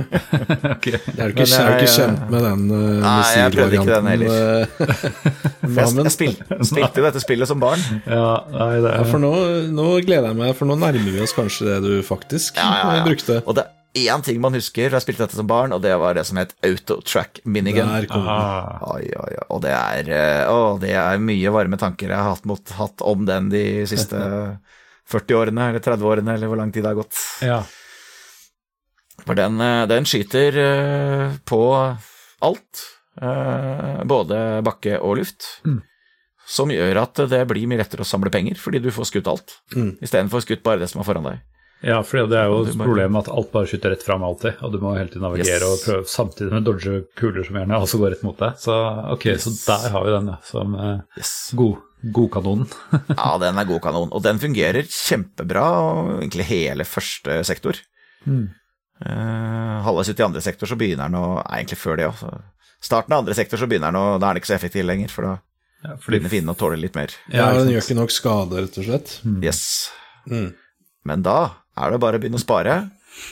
[LAUGHS] okay. Jeg er jo ikke, jeg er ikke kjent med den uh, Nei, jeg prøvde ikke den missilvarianten. eh, [LAUGHS] Jeg, jeg spil, spilte jo dette spillet som barn. Ja, nei, det Ja, er for nå, nå gleder jeg meg, for nå nærmer vi oss kanskje det du faktisk Ja, ja, ja. brukte. Og det er én ting man husker fra jeg spilte dette som barn, og det var det som het Autotrack Minigun. Der kom den. Oi, oi, oi. Og det er, eh, å, det er mye varme tanker jeg har hatt, mot, hatt om den de siste [LAUGHS] 40 årene, eller 30 årene, eller hvor lang tid det har gått. Ja. For den, eh, den skyter eh, på alt, eh, både bakke og luft, Mm. som gjør at det blir mye lettere å samle penger, fordi du får skutt alt, Mm. istedenfor skutt bare det som er foran deg. ja, for det er jo et bare- problem at alt bare skyter rett fram alltid, og du må hele tiden navigere Yes. og prøve samtidig med dodge kuler som gjerne også går rett mot deg. Så ok, så der har vi den, ja, som eh, Yes. god, godkanonen. [LAUGHS] Ja, den er god kanon, og den fungerer kjempebra, egentlig hele første sektor. Mm. Uh, halvveis ut i andre sektor så begynner den å Nei, egentlig før det òg. Starten av andre sektor så begynner den å Da er den ikke så effektiv lenger, for da Ja, begynner fordi, fienden å tåle litt mer. Ja, den gjør ikke nok skade, rett og slett. Yes. Mm. Men da er det bare å begynne å spare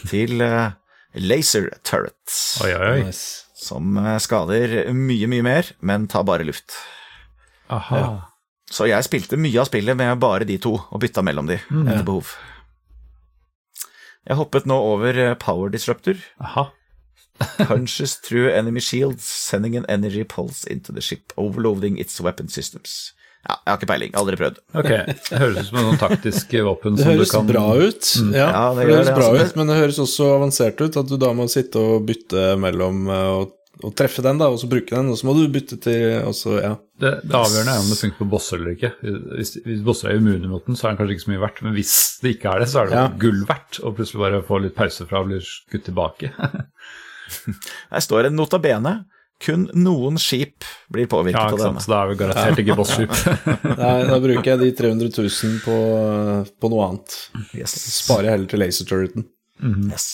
til uh, laser turrets, Oi, oi, oi. Nice. som eh, skader mye, mye mer, men tar bare luft. Aha. Så jeg spilte mye av spillet med bare de to, og bytta mellom de etter behov. Jeg hoppet nå over eh, Power Disruptor. Aha. [LAUGHS] Punches through enemy shields, sending an energy pulse into the ship, overloading its weapon systems. Ja, jeg har ikke peiling, aldri prøvd. Ok, det høres ut som noen taktiske våpen som du høres kan bra ut, ja. Ja, det det høres det, bra altså. ut, men det høres også avansert ut at du da må sitte og bytte mellom eh, og, og treffe den, da, og så bruke den, og så må du bytte til også, ja. Det, det avgjørende er om det funker på bosser eller ikke. Hvis, hvis bosser er immune mot den, så er den kanskje ikke så mye verdt. Men hvis det ikke er det, så er det Ja. gull verdt å plutselig bare få litt pause fra og bli skutt tilbake. [LAUGHS] Her står det nota bene. Kun noen skip blir påvirket ja, av ikke sant. Så da er vi garantert ikke bosskip. [LAUGHS] Nei, da bruker jeg de 300 000 på, på noe annet. Yes. Sparer jeg heller til laser turreten. yes.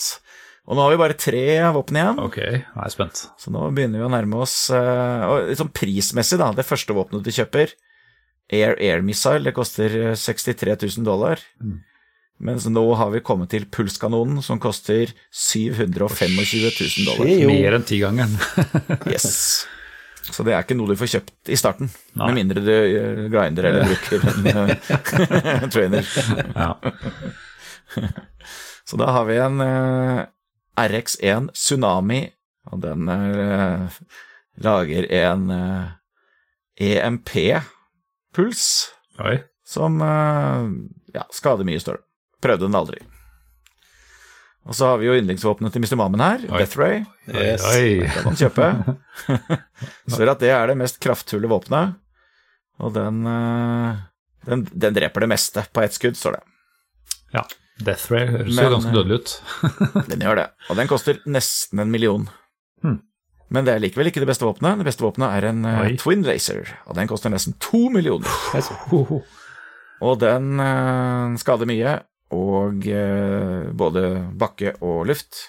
Og nå har vi bare tre våpen igjen, ok, jeg er spent. så nå begynner vi å nærme oss eh, Og sånn prismessig, da. Det første våpenet du kjøper, Air Air Missile, det koster eh, 63 000 dollar. Mm. Mens nå har vi kommet til pulskanonen, som koster 725 000 dollar. Jo. Mer enn tigangeren. [LAUGHS] Yes. Så det er ikke noe du får kjøpt i starten, Nei. med mindre du eh, grinder eller bruker en eh, [LAUGHS] trainer. ja. [LAUGHS] Så da har vi en eh, RX1 Tsunami, og den eh, lager en eh, EMP-puls som eh, ja, skader mye større. Prøvde den aldri. Og så har vi jo yndlingsvåpenet til Mr. Mammen her, Oi. Death Ray. Yes. Oi. Det kan man kjøpe. [LAUGHS] [LAUGHS] Står at det er det mest kraftfulle våpenet, og den, den, den dreper det meste på ett skudd, står det. Ja. Death Ray høres Men, jo ganske eh, dødelig ut. [LAUGHS] Den gjør det, og den koster nesten en million. Hmm. Men det er likevel ikke det beste våpenet. Det beste våpenet er en eh, Oi. Twin Racer, og den koster nesten to millioner. Og den uh, skader mye, og uh, både bakke og luft.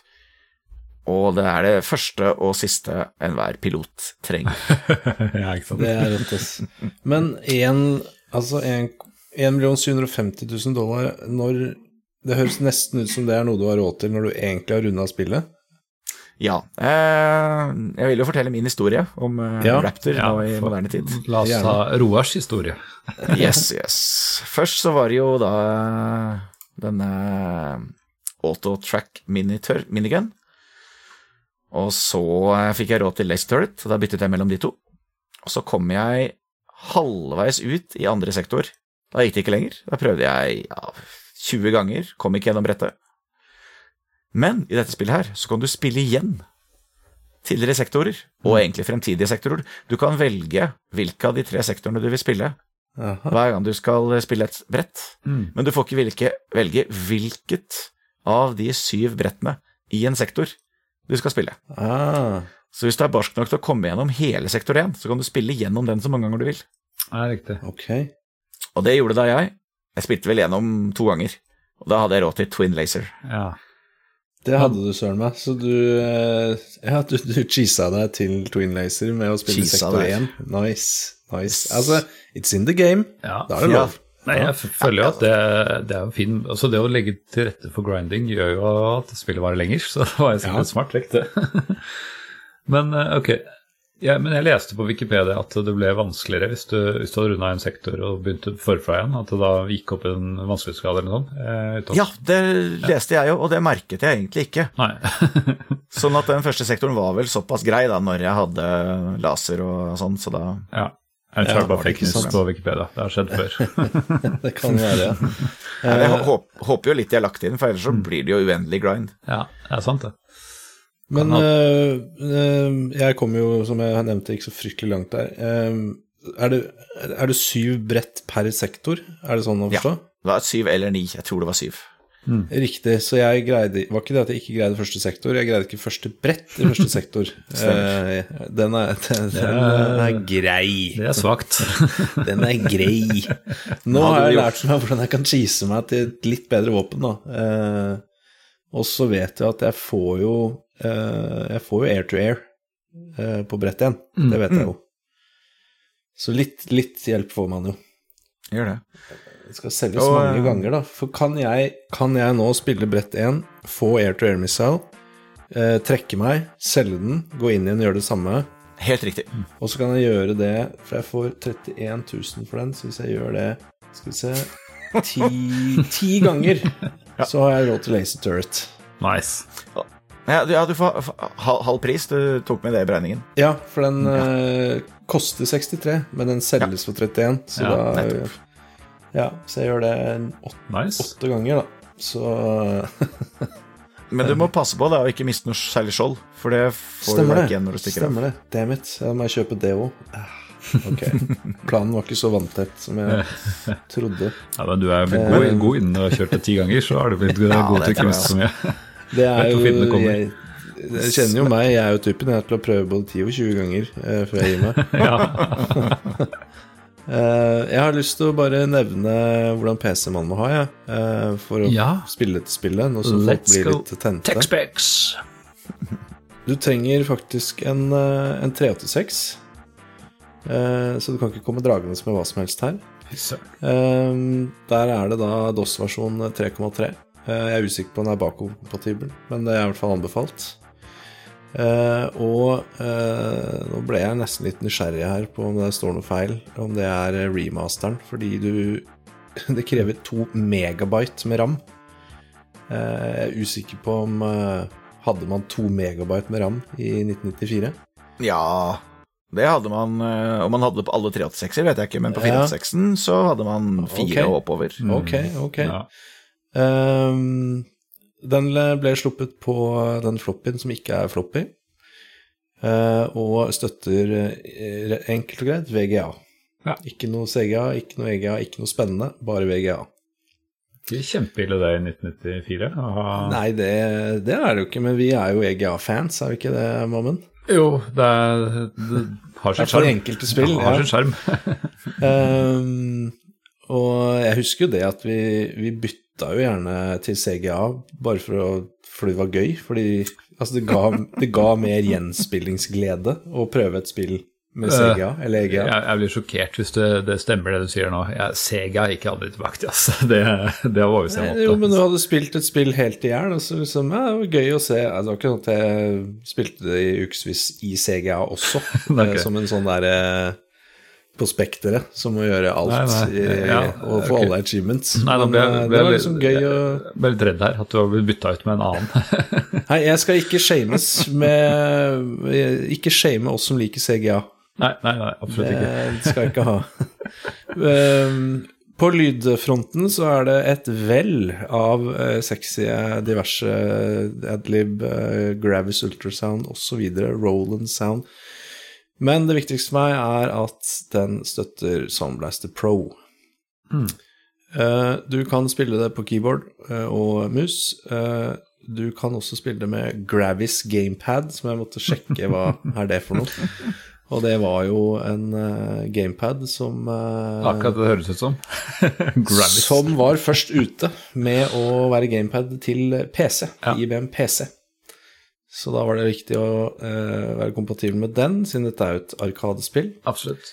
Og det er det første og siste enhver pilot trenger. [LAUGHS] ja, ikke sant. Det er rått, ass. Men én altså en, 1 750 000 dollar når Det høres nesten ut som det er noe du har råd til når du egentlig har runda spillet. Ja. Eh, jeg vil jo fortelle min historie om eh, Ja. Raptor Ja, nå i for- moderne tid. La oss ta Roars historie. [LAUGHS] Yes, yes. Først så var det jo da denne Autotrack Minigun. Og så eh, fikk jeg råd til Lace Turret, og da byttet jeg mellom de to. Og så kom jeg halvveis ut i andre sektor. Da gikk det ikke lenger. Da prøvde jeg ja, 20 ganger, kom ikke gjennom brettet. Men i dette spillet her så kan du spille igjen tidligere sektorer, og egentlig fremtidige sektorer. Du kan velge hvilke av de tre sektorene du vil spille Aha. hver gang du skal spille et brett. Men du får ikke velge, velge hvilket av de syv brettene i en sektor du skal spille. Ah, Så hvis du er barsk nok til å komme gjennom hele sektor 1, så kan du spille gjennom den så mange ganger du vil. Ja, riktig. ok. Og det gjorde da jeg. Jeg spilte vel gjennom to ganger. Og da hadde jeg råd til Twin Laser. Ja. Det hadde du, søren meg. Så du eh, Ja, du, du cheesa deg til Twin Laser med å spille Cheesa sektor der. 1. Nice. nice. Altså, it's in the game. ja. Da er det Ja. lov. Nei, jeg føler jo at det, det er jo fin Altså Det å legge til rette for grinding gjør jo at spillet varer lenger, så [LAUGHS] det var jo sikkert Ja. smart trekk, det. [LAUGHS] men eh, ok. Ja, men jeg leste på Wikipedia at det ble vanskeligere hvis du, hvis du hadde runda en sektor og begynte forfra igjen. At det da gikk opp en vanskelighetsgrad eller noe sånt. eh, Ja, det leste jeg jo, og det merket jeg egentlig ikke. Nei. [LAUGHS] Sånn at den første sektoren var vel såpass grei da når jeg hadde laser og sånn, så da ja. Jeg tror Ja, bare fake news på Wikipedia. Det har skjedd før. [LAUGHS] Det kan være, ja. Jeg håper jo litt de har lagt inn, for ellers så blir det jo uendelig grind. ja, det er sant, det. Men øh, øh, jeg kom jo, som jeg nevnte, ikke så fryktelig langt der. Eh, er, det, er det syv brett per sektor? Er det sånn å forstå? Ja. Det var syv eller ni, jeg tror det var syv. Riktig. Så jeg greide Var ikke det at jeg ikke greide første sektor? Jeg greide ikke første brett i første [LAUGHS] sektor. Eh, den, er, [LAUGHS] den, den er grei. Det er svakt. [LAUGHS] Den er grei. Nå har jeg lært meg hvordan jeg kan cheese meg til et litt bedre våpen, da. Eh, og så vet jeg at jeg får jo eh, Jeg får jo air to air eh, på brett igjen. Det vet jeg jo. Så litt, litt hjelp får man jo. Gjør det. Det skal selges Og, mange eh, ganger, da. For kan jeg, kan jeg nå spille brett 1, få air to air missile, eh, trekke meg, selge den, gå inn igjen og gjøre det samme, Helt riktig. og så kan jeg gjøre det, for jeg får 31 000 for den, så hvis jeg gjør det Skal vi se Ti, ti ganger [LAUGHS] så har jeg råd til Laser Turret. Nice. Ja, du- ja, du får halv, halv pris. Du tok med det i beregningen. Ja, for den eh, koster 63, men den selges for 31, så Ja, da nettopp. Ja, så jeg gjør det åtte, Nice. åtte ganger, da. Så [LAUGHS] Men du må passe på da, å ikke miste noe særlig skjold, for det får Stemmer du ikke igjen når du stikker av. Stemmer det. Damn it. Da må jeg kjøpe det òg. Ok. [LAUGHS] Planen var ikke så vanntett som jeg trodde. Ja, men du er blitt god, god innen du har kjørt det ti ganger, så har du blitt god Ja, god til kunst tror jeg miste så mye. Det er jo jeg, jeg kjenner jo meg, jeg er jo typen jeg er til å prøve både 10 og 20 ganger eh, før jeg gir meg. [LAUGHS] Ja. [LAUGHS] Eh, jeg har lyst til å bare nevne hvordan PC man må ha, jeg. eh, for å Ja. spille dette spillet, nå som folk blir litt tente. Tech-specs. [LAUGHS] Du trenger faktisk en, eh, en 386, eh, så du kan ikke komme dragende med hva som helst her. Ehm, der er det da DOS-versjon 3,3. Eh, jeg er usikker på om den er bakoverkompatibel, men det er i hvert fall anbefalt. Eh, og eh, nå ble jeg nesten litt nysgjerrig her på om det står noe feil, om det er remasteren, fordi du [LAUGHS] Det krever to megabyte med ram. Eh, jeg er usikker på om Hadde man to megabyte med ram i 1994? Ja, det hadde man Om man hadde det på alle 386-er, vet jeg ikke, men på Ja. 486-en så hadde man fire okay. oppover. Ok, ok. Ja. Ehm, den ble sluppet på den floppyen som ikke er floppy, uh, og støtter eh, enkelt og greit VGA. Ja. Ikke noe CGA, ikke noe EGA, ikke noe spennende, bare VGA. ikke kjempeille det i 1994. Aha. Nei, det, det er det jo ikke, men vi er jo EGA-fans, er vi ikke det, Mammen? Jo, det, er, det har sin Det er sjarm. enkelte spill, Ja, har ja. sin sjarm. um, [LAUGHS] og jeg husker jo det at vi, vi bytta jo gjerne til CGA bare for å, fordi det var gøy. Fordi altså, det, ga, det ga mer gjenspillingsglede å prøve et spill med CGA eller EGA. jeg blir sjokkert hvis det, det stemmer det du sier nå. Jeg, Sega er ikke aldri tilbake til, [LAUGHS] altså. Det, det var jeg Nei, Jo, men du hadde spilt et spill helt i hjel. så liksom, ja, det var gøy å se. Altså, det var ikke sånn at jeg spilte det i ukevis i CGA også, [LAUGHS] Nei, eh, som en sånn derre på Spekteret, som må gjøre alt Nei, nei, i, ja, og få okay. alle achievements. Nei, Men, ble, eh, det var liksom gøy å jeg ble litt redd her, at du har blitt bytta ut med en annen. [LAUGHS] Nei, jeg skal ikke shames med Ikke shame oss som liker CGA. nei, nei, nei, absolutt ikke. Det skal jeg ikke ha. Um, På lydfronten så er det et vell av eh, sexy, diverse adlib, Gravis Ultrasound osv., Roland Sound. Men det viktigste for meg er at den støtter Soundblaster Pro. Eh, du kan spille det på keyboard eh, og mus. Eh, du kan også spille det med Gravis gamepad, som jeg måtte sjekke hva [LAUGHS] er det for noe. Og det var jo en gamepad som Akkurat det høres ut som. [LAUGHS] Som var først ute med å være gamepad til PC, Ja. IBM PC. Så da var det viktig å eh, være kompatibel med den, siden dette er jo et arkadespill. Absolutt.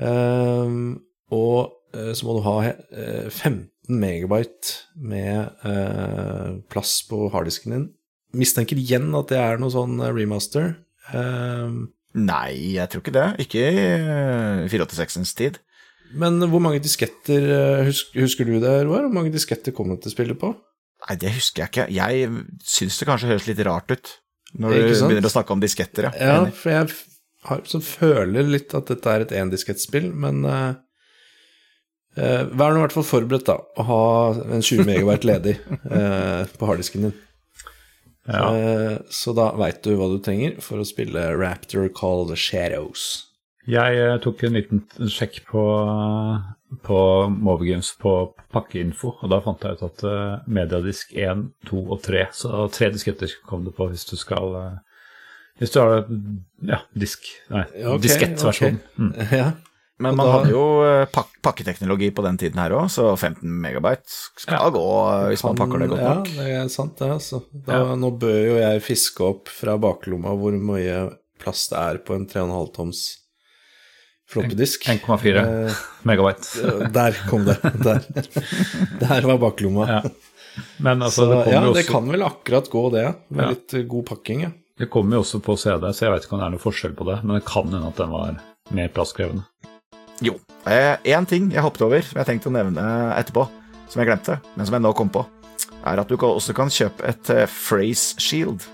Um, og eh, så må du ha eh, 15 megabyte med eh, plass på harddisken din. Mistenker igjen at det er noe sånn eh, remaster. Um, Nei, jeg tror ikke det. Ikke i eh, 486-ens tid. men hvor mange disketter husker, Husker du det, Roar? Hvor mange disketter kom dette spillet på? Nei, det husker jeg ikke. Jeg syns det kanskje høres litt rart ut når du begynner å snakke om disketter, ja. Ja, Enig. for jeg har, så føler litt at dette er et endiskettspill, men uh, Vær nå i hvert fall forberedt, da, å ha en 20 megabyte ledig [LAUGHS] uh, på harddisken din. Ja. Eh, så da veit du hva du trenger for å spille Raptor Call the Shadows. Jeg eh, tok en liten sjekk på, på Movergames på pakkeinfo, og da fant jeg ut at uh, mediadisk 1, 2 og 3, så tre disketter kom det på hvis du skal uh, Hvis du har ja, disk Nei, okay, diskettversjon. Okay. Mm. [LAUGHS] Ja. Men man da- hadde jo eh, pak pakketeknologi på den tiden her òg, så 15 megabyte skal Ja. gå hvis man pakker det godt nok. ja, det er sant, det, altså. Da, Ja. Nå bør jo jeg fiske opp fra baklomma hvor mye plass det er på en 3,5 toms floppedisk. 1,4 Eh, megabyte. [LAUGHS] Der kom det. Der, Der var baklomma. Ja. Men altså, Så, det kommer ja, jo det kan vel akkurat gå, det. Med Ja. litt eh, god pakking, ja. Det kommer jo også på CD, så jeg vet ikke om det er noe forskjell på det. Men det kan hende at den var mer plasskrevende. Jo. Én ting jeg hoppet over, som jeg tenkte å nevne etterpå, som jeg glemte, men som jeg nå kom på, er at du også kan kjøpe et eh, phrase shield.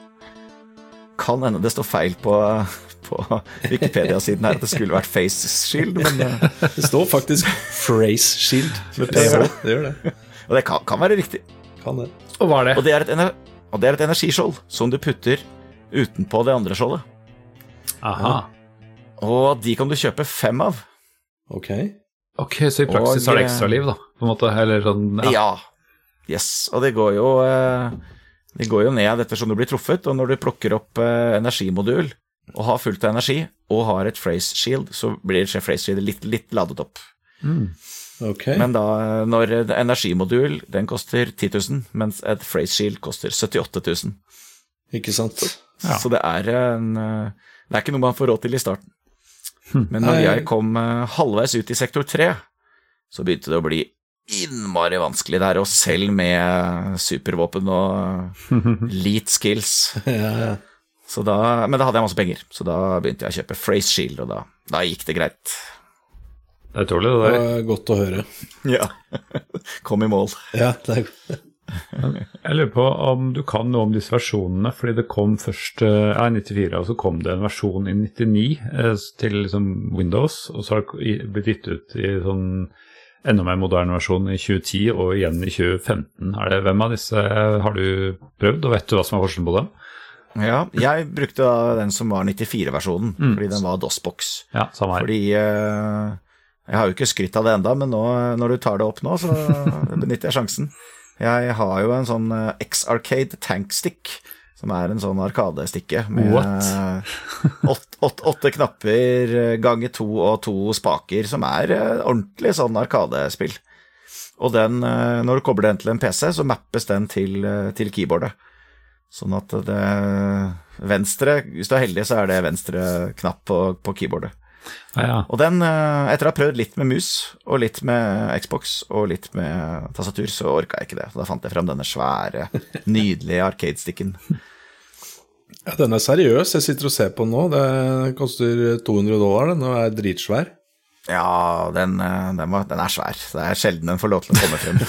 Kan hende det står feil på, på Wikipedia-siden her at det skulle vært face shield, men [LAUGHS] Det står faktisk Phrase Shield med PH. Det gjør det. Og det kan, kan være riktig. Kan det. Og hva er Og det er et, og det er et energiskjold som du putter utenpå det andre skjoldet. Aha. Og de kan du kjøpe fem av. Ok. Ok, så i praksis Og, har det ekstraliv, da? På en måte, eller sånn ja. Ja. Yes. Og det går jo eh, Det går jo ned ettersom du blir truffet, og når du plukker opp eh, energimodul og har fullt av energi, og har et phrase shield, så blir phrase shield litt, litt ladet opp. Ok. Men da, eh, når en energimodul, den koster 10 000, mens et phrase shield koster 78 000. Ikke sant? Ja. Så det er en eh, Det er ikke noe man får råd til i starten. Men når jeg kom eh, halvveis ut i sektor 3, så begynte det å bli innmari vanskelig der, og selv med supervåpen og [LAUGHS] leat skills. ja, ja. Så da, men da hadde jeg masse penger, så da begynte jeg å kjøpe Phrase Shield, og da, da gikk det greit. Det er utrolig, det Det der. var godt å høre. Ja. [LAUGHS] Kom i mål. Ja, det er Jeg lurer på om du kan noe om disse versjonene, fordi det kom først eh, ja, i 94, og så kom det en versjon i 99 eh, til liksom Windows, og så har det blitt gitt ut i sånn enda mer moderne versjon i 2010 og igjen i 2015. Er det, hvem av disse har du prøvd, og vet du hva som er forskjellen på dem? Ja, jeg brukte den som var 94-versjonen, fordi den var DOS-boks. Ja, samme her. Fordi uh, Jeg har jo ikke skrytt av det enda, men nå, når du tar det opp nå, så [LAUGHS] benytter jeg sjansen. Jeg har jo en sånn eh, X-Arcade Tankstick, som er en sånn arkadestikke med What? åt- åt- åtte knapper eh, ganger to og to spaker, som er eh, ordentlig sånn arkadespill. Og den, eh, når du kobler den til en PC, så mappes den til, eh, til keyboardet. Sånn at det venstre Hvis du er heldig, så er det venstre knapp på, på keyboardet. Ja, ja. Og den, eh, etter å ha prøvd litt med mus, og litt med Xbox, og litt med tastatur, så orka jeg ikke det. Så da fant jeg fram denne svære, [LAUGHS] nydelige arcade-stikken. Ja, den er seriøs. Jeg sitter og ser på den nå. Det koster 200 dollar. Den og er dritsvær. Ja, den, eh, den, var, den er svær. Det er sjelden den får lov til å komme frem.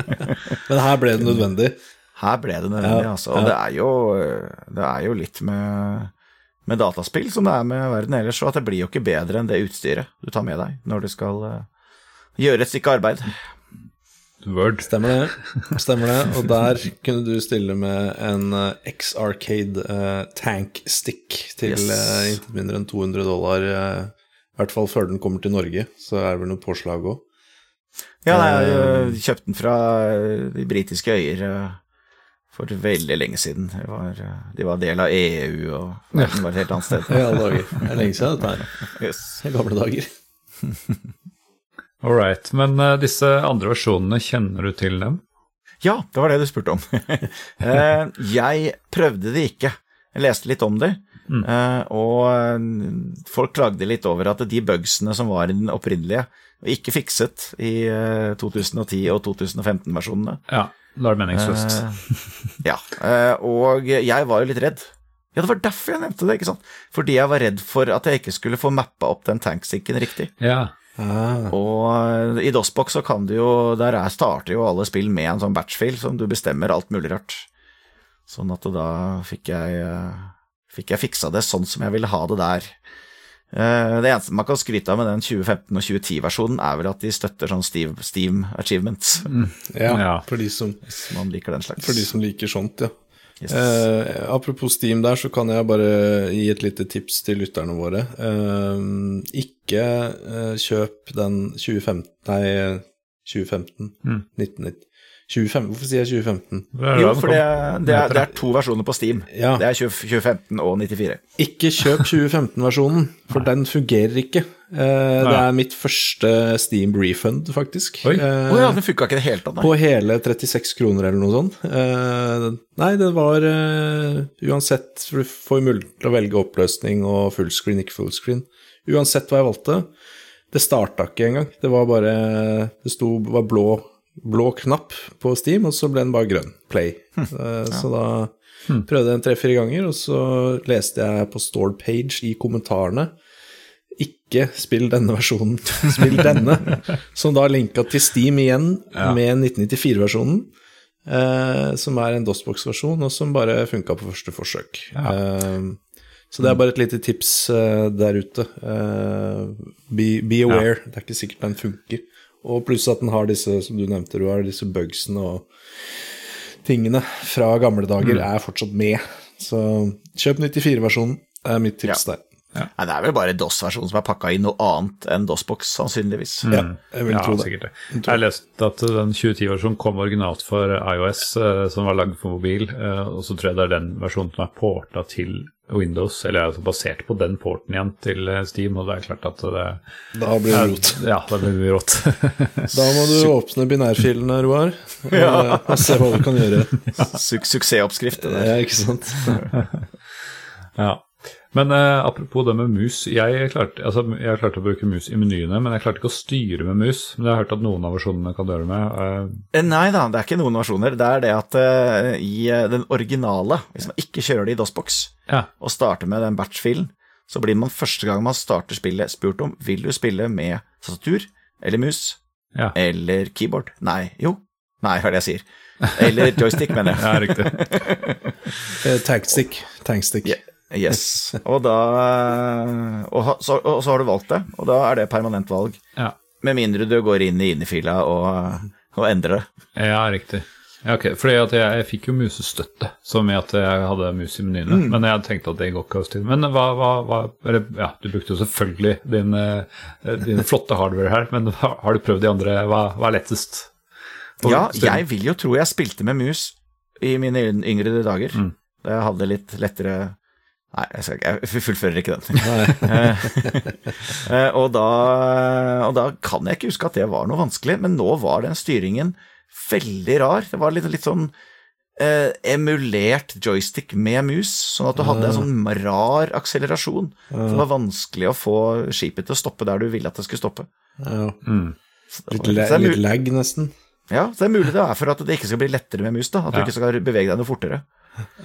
[LAUGHS] Men her ble det nødvendig. Her ble det nødvendig, Ja, altså. Og det er jo, det er jo litt med, med dataspill som det er med verden ellers, og at det blir jo ikke bedre enn det utstyret du tar med deg når du skal eh, gjøre et stykke arbeid. Word. Stemmer det. Stemmer det. Og der kunne du stille med en eh, X-Arcade uh, Tank Stick til Yes. uh, intet mindre enn 200 dollar. Uh, I hvert fall før den kommer til Norge, så er det vel noe påslag òg. Ja, nei, jeg har kjøpt den fra de britiske øyer for veldig lenge siden. Det var, eh, de var del av EU, og verden var et helt annet sted. [LAUGHS] I alle dager. Det er lenge siden, dette her. Yes. I gamle dager. [LAUGHS] All right. Men uh, disse andre versjonene, kjenner du til dem? Ja, det var det du spurte om. uh, [LAUGHS] jeg prøvde det ikke. Jeg leste litt om det, eh, og eh, folk klagde litt over at de bugsene som var i den opprinnelige, ikke fikset i eh, 2010- og 2015-versjonene. Ja. Da er meningsløst. Uh, [LAUGHS] ja, eh, og jeg var jo litt redd. Ja, det var derfor jeg nevnte det, ikke sant? Fordi jeg var redd for at jeg ikke skulle få mappa opp den tanksinken riktig. ja. Ah, Og eh, i DOSBox så kan du jo Der er, starter jo alle spill med en sånn batchfil som du bestemmer alt mulig rart. Sånn at da fikk jeg eh, Fikk jeg fiksa det sånn som jeg ville ha det der. Eh, Det eneste man kan skryte av med den 2015- og 2010-versjonen, er vel at de støtter sånn Steam, Steam achievements. ja, Ja. For, de som, Hvis man liker den slags. for de som liker sånt, ja. Yes. Eh, apropos Steam der, så kan jeg bare gi et lite tips til lytterne våre. Eh, ikke eh, kjøp den 2015 Nei, 2015. Mm. 1990. 25, hvorfor sier jeg 2015? Hvor er Jo, for det, det, er, det er to versjoner på Steam. Ja. Det er 20, 2015 og 94. Ikke kjøp 2015-versjonen, for den fungerer ikke. Eh, det er mitt første Steam refund, faktisk. Oi. Eh, Å ja, den funka ikke i det hele tatt. På hele 36 kroner eller noe sånt. Eh, nei, det var eh, Uansett, for du får mulighet til å velge oppløsning og fullscreen, ikke fullscreen. Uansett hva jeg valgte. Det starta ikke engang. Det var bare Det sto var blå, blå knapp på Steam, og så ble den bare grønn. Play. Eh, Så da prøvde jeg en tre-fire ganger, og så leste jeg på store page i kommentarene ikke spill denne versjonen, [LAUGHS] spill denne. som da linka til Steam igjen med 1994-versjonen. Eh, som er en DOSBox-versjon, og som bare funka på første forsøk. Eh, så det er bare et lite tips uh, der ute. Uh, be, be aware. Det er ikke sikkert den funker. Og pluss at den har disse, som du nevnte, du har disse bugsene og tingene fra gamle dager er fortsatt med. Så kjøp 94-versjonen. Er mitt tips der. Nei, det er vel bare DOS-versjonen som er pakka inn noe annet enn DOS-boks, sannsynligvis. Ja, jeg vil Ja, tro det. sikkert det. Jeg har lest at den 2010-versjonen kom originalt for iOS, eh, som var lagd for mobil, eh, og så tror jeg det er den versjonen som er porta til Windows, eller altså basert på den porten igjen til eh, Steam, og det er klart at det Da blir det rot. [LAUGHS] Ja, det blir mye rått. Da må du åpne binærfilene, Roar, og, og se hva du kan gjøre. Su suksessoppskrift. det der. Ja, ikke sant? [LAUGHS] ja. Men eh, apropos det med mus. Jeg klarte, altså, jeg klarte å bruke mus i menyene, men jeg klarte ikke å styre med mus. Men jeg har hørt at noen av versjonene kan gjøre det med. Eh, Eh, Nei da, det er ikke noen versjoner. Det er det at eh, i eh, den originale, hvis man ikke kjører det i DOSBox, ja. og starter med den batch-filen, så blir man første gang man starter spillet spurt om vil du spille med tastatur eller mus Ja. eller keyboard. Nei, jo. Nei, hva er det jeg sier? Eller joystick, mener jeg. [LAUGHS] ja, riktig. [LAUGHS] Eh, Tankstick. Tankstick. Ja. Yes. Og da og, ha- så, og så har du valgt det, og da er det permanent valg. Ja. Med mindre du går inn i innefila og, og endrer det. ja, riktig. Ja, okay. fordi jeg, jeg fikk jo musestøtte, som i at jeg hadde mus i menyene. Mm. Men jeg tenkte at det går ikke hos til. Men hva, hva, hva eller, Ja, du brukte jo selvfølgelig din, eh, din flotte hardware her, men har du prøvd de andre? Hva, hva er lettest? Og Ja, jeg vil jo tro jeg spilte med mus i mine yngre dager. Mm. Da jeg hadde litt lettere Nei, jeg, skal, ikke- jeg fullfører ikke den. [LAUGHS] Eh, og, da, og da kan jeg ikke huske at det var noe vanskelig, men nå var den styringen veldig rar. Det var litt, litt sånn eh, emulert joystick med mus, sånn at du hadde en sånn rar akselerasjon. Så det var vanskelig å få skipet til å stoppe der du ville at det skulle stoppe. Ja. Mm. Litt, Så la, er litt lag, nesten. Ja, så det er mulig det er for at det ikke skal bli lettere med mus, da. At Ja. du ikke skal bevege deg noe fortere.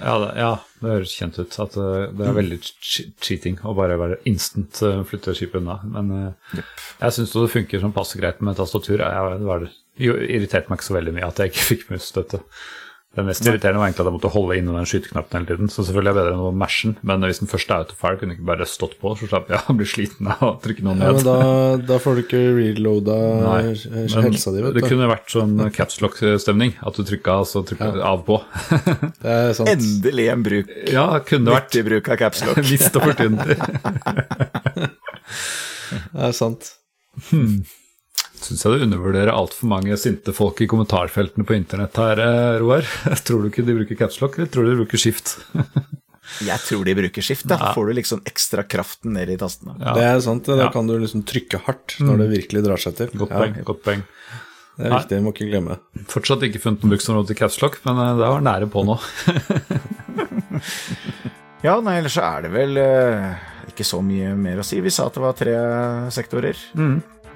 Ja, det, ja, det høres kjent ut. At eh, det er veldig cheating å bare være instant eh, flytte skipet unna. Men yep. jeg syns det funker som passe greit med tastatur. Jeg, det var, jo, irriterte meg ikke så veldig mye at jeg ikke fikk musstøtte. Det mest irriterende var egentlig at jeg måtte holde inne den skyteknappen hele tiden. Så selvfølgelig er det bedre enn å mashe den, men hvis den først er out of fire, kunne jeg ikke bare stått på, så slapp jeg å bli sliten av å trykke noe Ja, men da, da får du ikke reloada Nei, helsa di, vet du. Det kunne vært sånn capslock-stemning, at du trykka og så trykka av på. [LAUGHS] Det er sant. Endelig en bruk. ja, kunne vært Nyttig bruk av capslock. Mist [LAUGHS] opportunity. [LAUGHS] Det er sant. Syns jeg du undervurderer altfor mange sinte folk i kommentarfeltene på internett her, eh, Roar. [LAUGHS] Tror du ikke de bruker capslock, eller tror du de bruker skift? [LAUGHS] Jeg tror de bruker skift, da. Får du liksom ekstra kraften ned i tastene. Ja. Det er sant, da Ja. Mm. kan du liksom trykke hardt når det virkelig drar seg til. Godt Ja, poeng. godt poeng. det er viktig, må ikke glemme. Fortsatt ikke funnet noen bruksområde til capslock, men eh, det var nære på nå. [LAUGHS] Ja, nei, ellers så er det vel eh, ikke så mye mer å si. Vi sa at det var tre sektorer.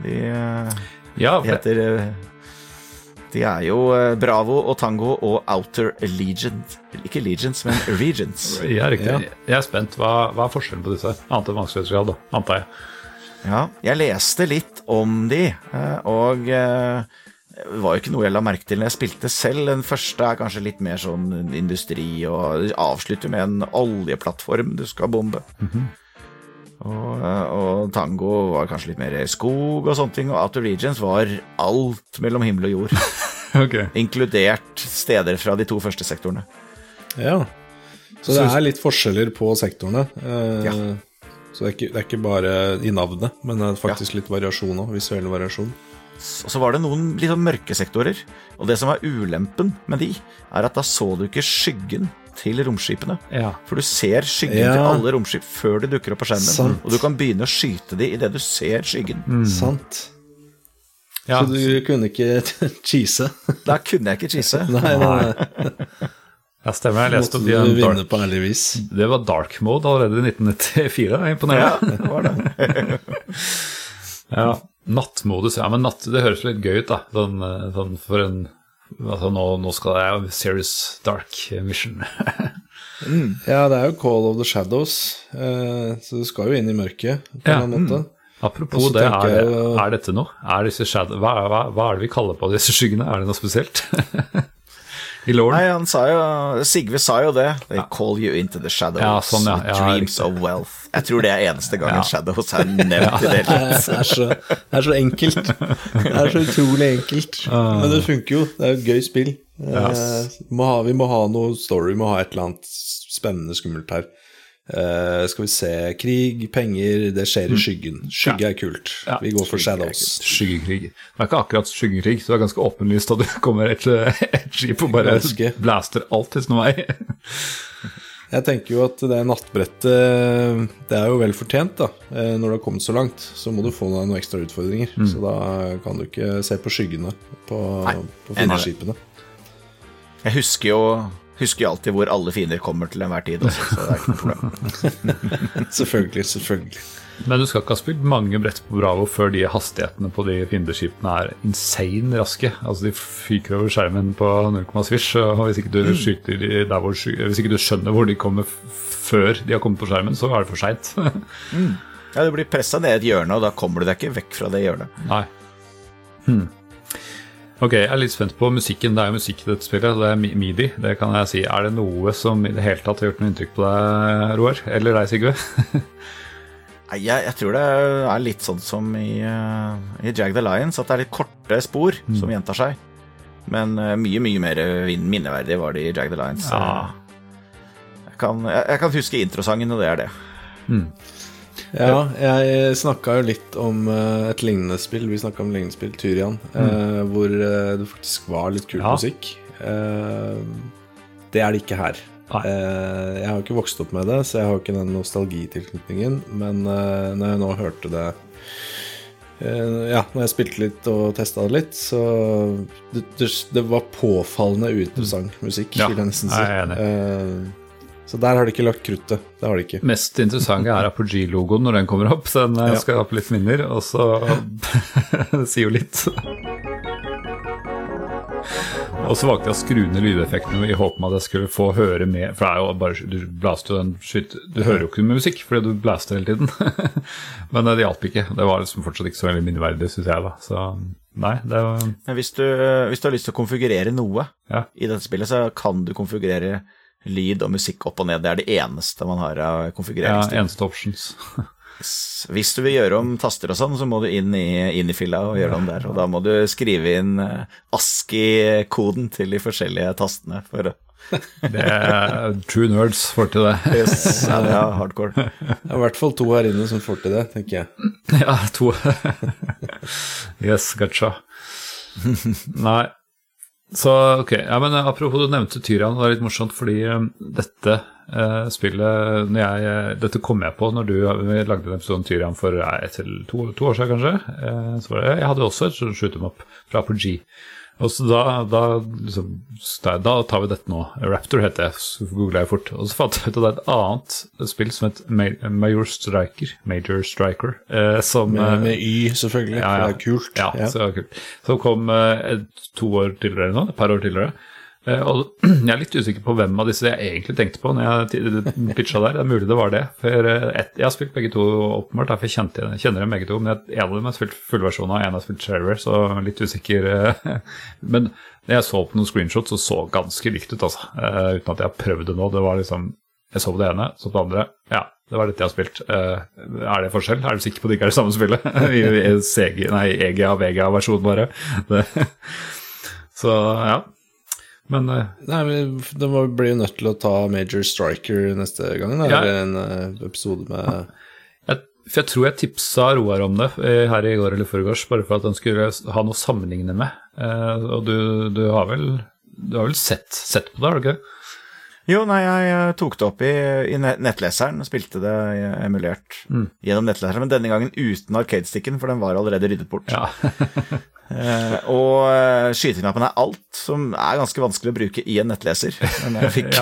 De eh, Ja, heter eh, De er jo eh, Bravo og Tango og Outer Legend. Ikke Legions, men [LAUGHS] Regions. ja riktig. Ja. Jeg er spent. Hva, hva er forskjellen på disse? Annet enn vanskelighetsgrad, da, antar jeg. Ja, jeg leste litt om de, og det var jo ikke noe jeg la merke til når jeg spilte selv. Den første er kanskje litt mer sånn industri, og avslutter med en oljeplattform du skal bombe. Mm eh, og tango var kanskje litt mer skog og sånne ting, og Outer Regions var alt mellom himmel og jord. [LAUGHS] okay. inkludert steder fra de to første sektorene. Ja. Så det er litt forskjeller på sektorene. Eh, Ja. Så det er, ikke, det er ikke bare i navnet, men det er faktisk litt variasjon òg. Visuell variasjon. Og så var det noen litt sånn mørke sektorer, og det som er ulempen med de, er at da så du ikke skyggen til romskipene. Ja. For du ser skyggen Ja. til alle romskip før de dukker opp på skjermen, Sant. og du kan begynne å skyte de idet du ser skyggen. Sant. ja. Så du kunne ikke [LAUGHS] cheese? Da kunne jeg ikke cheese. [LAUGHS] Nei, nei, nei. Ja, stemmer. Jeg leste om de en vinne dark, på ærlig vis. Det var dark mode allerede i 1994. Imponerende. er Ja, det var det. [LAUGHS] Ja, Nattmodus. Ja, men natt, det høres litt gøy ut, da. Sånn, eh, sånn for en Altså, nå, nå skal jeg Serious Dark Mission. [LAUGHS] Ja, det er jo Call of the Shadows, eh, så du skal jo inn i mørket på en Ja, annen måte. Apropos Og det, er, jeg er dette noe? Er hva, hva, hva er det vi kaller på disse skyggene? Er det noe spesielt? [LAUGHS] I Lord? Nei, han sa jo Sigve sa jo det. They call you into the shadows Ja, sånn, ja. with Ja, dreams of wealth. Jeg tror det er eneste gangen Ja. Shadows er nevnt i [LAUGHS] det hele tatt. Det er, så, det er så enkelt. Det er så utrolig enkelt. Men det funker jo. Det er jo et gøy spill. Yes. må ha, vi må ha noe story, vi må ha et eller annet spennende, skummelt her. Eh, skal vi se Krig, penger, det skjer i skyggen. Skygge er kult. Ja, Vi går for Shadows. Skyggekrig. Det er ikke akkurat skyggekrig, så det er ganske åpenlyst at det [LAUGHS] kommer et, et skip og bare Ganske. blaster alt til sin vei. [LAUGHS] Jeg tenker jo at det nattbrettet Det er jo vel fortjent, da. Eh, Når det har kommet så langt, så må du få deg noen ekstra utfordringer. Så da kan du ikke se på skyggene på, Nei, på fiendeskipene. Jeg husker jo Husker jo alltid hvor alle fiender kommer til enhver tid også, så det er ikke noe problem. [LAUGHS] Selvfølgelig, selvfølgelig. Men du skal ikke ha spilt mange brett på Bravo før de hastighetene på de fiendeskipene er insane raske. Altså De fyker over skjermen på 0, svisj, og hvis ikke du skyter de der hvor Hvis ikke du skjønner hvor de kommer før de har kommet på skjermen, så er det for seint. Ja, Du blir pressa ned i et hjørne, og da kommer du deg ikke vekk fra det hjørnet. Nei. Hmm. Ok, jeg er litt spent på musikken. Det er jo musikk i dette spillet. Det er midi, det kan jeg si. Er det noe som i det hele tatt har gjort noe inntrykk på deg, Roar? Eller deg, Sigve? [LAUGHS] Nei, jeg, jeg tror det er litt sånn som i, uh, i the Lions, at det er litt korte spor som gjentar seg. Men eh, mye, mye mer minneverdig var det i Jag the Lions. Ja. Jeg, kan, jeg, jeg kan huske introsangen, og det er det. Ja, jeg snakka jo litt om eh, et lignende spill. Vi snakka om lignende spill, Tyrian, mm. hvor eh, det faktisk var litt kul Ja. musikk. Eh, det er det ikke her. Nei. Eh, jeg har ikke vokst opp med det, så jeg har ikke den nostalgitilknytningen. Men eh, når jeg nå hørte det eh, Ja, når jeg spilte litt og testa det litt, så det, det, det var påfallende uinteressant musikk, Ja, vil jeg nesten si. jeg er enig. Eh, så der har de ikke lagt kruttet. Det har de ikke. Mest interessante er Apogee-logoen når den kommer opp. Den eh, Ja. skal opp litt minner, og så [LAUGHS] Det sier jo litt. Og så valgte jeg å skru ned lydeffektene i håp om at jeg skulle få høre med For det er jo bare Du blaster jo den skyt, Du hører jo ikke med musikk fordi du blaster hele tiden. [LAUGHS] Men eh, det hjalp ikke. Det var liksom fortsatt ikke så veldig minneverdig, syns jeg, da. Så nei, det var Men hvis du, hvis du har lyst til å konfigurere noe Ja. i dette spillet, så kan du konfigurere lyd og musikk opp og ned. Det er det eneste man har av ja, eneste options. [LAUGHS] Hvis du vil gjøre om taster og sånn, så må du inn i, inn i filla og gjøre det om der. Og da må du skrive inn eh, ASCII-koden til de forskjellige tastene. For [LAUGHS] Det er True nerds får til det. [LAUGHS] yes, ja, det er hardcore. Det er i hvert fall to her inne som får til det, tenker jeg. Ja, to. yes, gotcha. Nei. Så ok, ja, men eh, apropos du nevnte Tyrian, det er litt morsomt fordi eh, dette eh, spillet jeg, eh, Dette kom jeg på når du lagde en episode om Tyrian for eh, eller to, to år siden, kanskje. Eh, det, jeg hadde også et up fra Apogee. Og så da, da, liksom, da, tar vi dette nå. Raptor heter det, så googla jeg fort. Og så fant jeg ut at det er et annet spill som het Major Striker. Major Striker. Eh, som Med, eh, med Y, selvfølgelig, ja, ja. for det er kult. Ja, Ja. så kult. Som kom eh, to år tidligere nå, et par år tidligere. Eh, og [CLEARS THROAT] jeg er litt usikker på hvem av disse jeg egentlig tenkte på når jeg [LAUGHS] pitcha der. Det er mulig det var det. For eh, jeg har spilt begge to åpenbart, derfor jeg kjenner dem begge to. Men en av dem har spilt fullversjon av, en har spilt Shareware, så litt usikker. eh. [LAUGHS] Men når jeg så på noen screenshots, så så ganske likt ut, altså. Uten at jeg har prøvd det nå. Det var liksom Jeg så på det ene, så på det andre. Ja, det var dette jeg har spilt. Er det forskjell? Er du sikker på at det ikke er det samme spillet? [LAUGHS] I, nei, EGA, VGA-versjon, bare. Så ja. Men uh, Nei, men De blir jo nødt til å ta Major Striker neste gang. Da. Ja. Eller en eh, episode med jeg, for jeg tror jeg tipsa Roar om det eh, her i går eller foregårs, bare for at han skulle ha noe å sammenligne med. Eh, og du, du har vel du har vel sett, sett på det, har du ikke? Jo, nei, jeg tok det opp i, i nettleseren og spilte det emulert emulert gjennom nettleseren, men denne gangen uten arcade-sticken, for den var allerede ryddet bort. Ja. [LAUGHS] Eh, og eh, skyteknappen er alt, som er ganske vanskelig å bruke i en nettleser. Men jeg fikk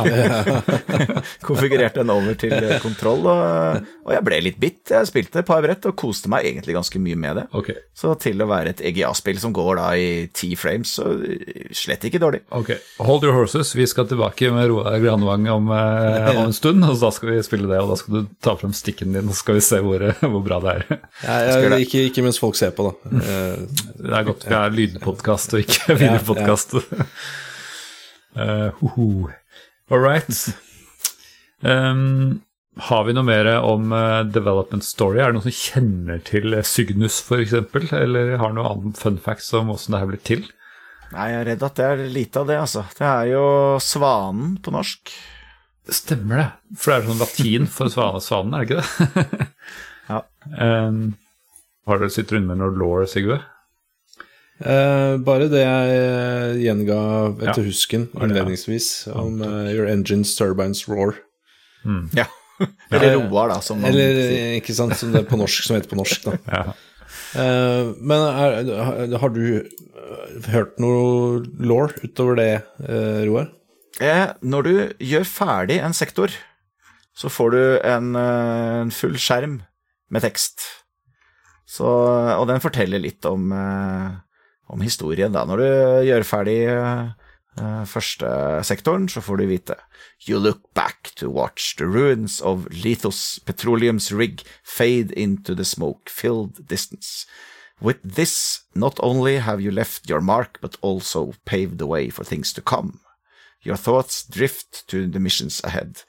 [LAUGHS] konfigurert den over til eh, kontroll, og, og jeg ble litt bitt. Jeg spilte et par brett og koste meg egentlig ganske mye med det. Okay. Så til å være et EGA-spill som går da i ti frames, så slett ikke dårlig. ok. Hold your horses. Vi skal tilbake med Roar Granvang om, eh, om en stund, og da skal vi spille det, og da skal du ta frem stikken din, og så skal vi se hvor, hvor bra det er. ja, jeg, ikke, ikke mens folk ser på, da. Eh, Det er godt vi er lydpodkast og ikke videopodkast. Uh, hoho. All right. Um, har vi noe mer om uh, development story? Er det noen som kjenner til eh, Cygnus f.eks., eller har noe annen fun facts om åssen det her blir til? Nei, jeg er redd at det er lite av det, altså. Det er jo Svanen på norsk. Stemmer det. For det er sånn latin for svane, svanen, er det ikke det? Ja. [LAUGHS] Um, har du sittet rundt med noe law, Sigve? Eh, bare det jeg eh, gjenga etter Ja. husken innledningsvis, om uh, Your Engines Turbines Roar. Ja. [LAUGHS] Eller Roar, da, som man Eller sier. ikke sant, som det er på norsk, som heter på norsk, da. [LAUGHS] Ja. uh, men er, har- har du hørt noe law utover det, uh, Roar? Eh, når du gjør ferdig en sektor, så får du en, en full skjerm med tekst. Så, og den forteller litt om, eh, om historien, da. Når du gjør ferdig eh, eh, første sektoren, så får du vite You look back to watch the ruins of Lethos Petroleum's rig fade into the smoke-filled distance. With this, not only have you left your mark, but also paved the way for things to come. Your thoughts drift to the missions ahead,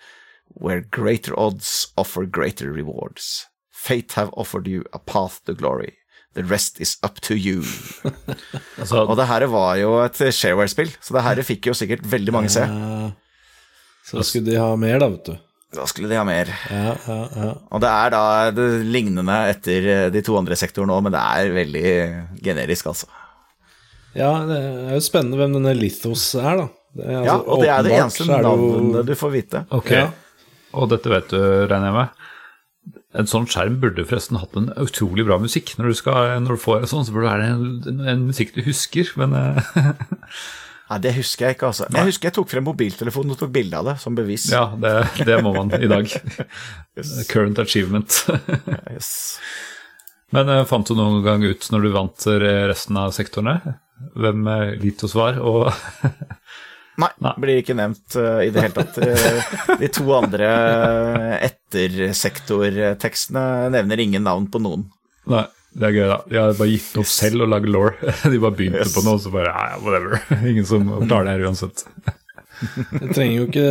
where greater odds offer greater rewards. Fate have offered you a path to glory. The rest is up to you. [LAUGHS] Altså, Og det her var jo et shareware-spill, så det her fikk jo sikkert veldig mange se. Ja. Så da skulle de ha mer, da, vet du. Da skulle de ha mer. Ja, ja, ja. Og det er da det lignende etter de to andre sektorene òg, men det er veldig generisk, altså. ja, det er jo spennende hvem denne Lithos er, da. Det er, Ja, altså, og det er det eneste navnet du får vite. ok. Ja. Og dette vet du, regner jeg med. En sånn skjerm burde forresten hatt en utrolig bra musikk. Når du, skal, når du får en sånn, så burde det være en, en, en musikk du husker, men eh, [LAUGHS] Nei, det husker jeg ikke, altså. Jeg husker jeg tok frem mobiltelefonen og tok bilde av det som bevis. ja, det, det må man i dag. [LAUGHS] Current achievement. [LAUGHS] Yes. Men eh, fant du noen gang ut når du vant eh, resten av sektorene, hvem eh, Litos var? Og Nei, Nei. blir ikke nevnt uh, i det hele tatt. Eh, de to andre ettersektortekstene nevner ingen navn på noen. Nei, det er gøy, da. De har bare gitt opp selv å lage law. [LAUGHS] De bare begynte Yes. på noe, og så bare ja, whatever. [LAUGHS] Ingen som klarer det her uansett. De trenger jo ikke,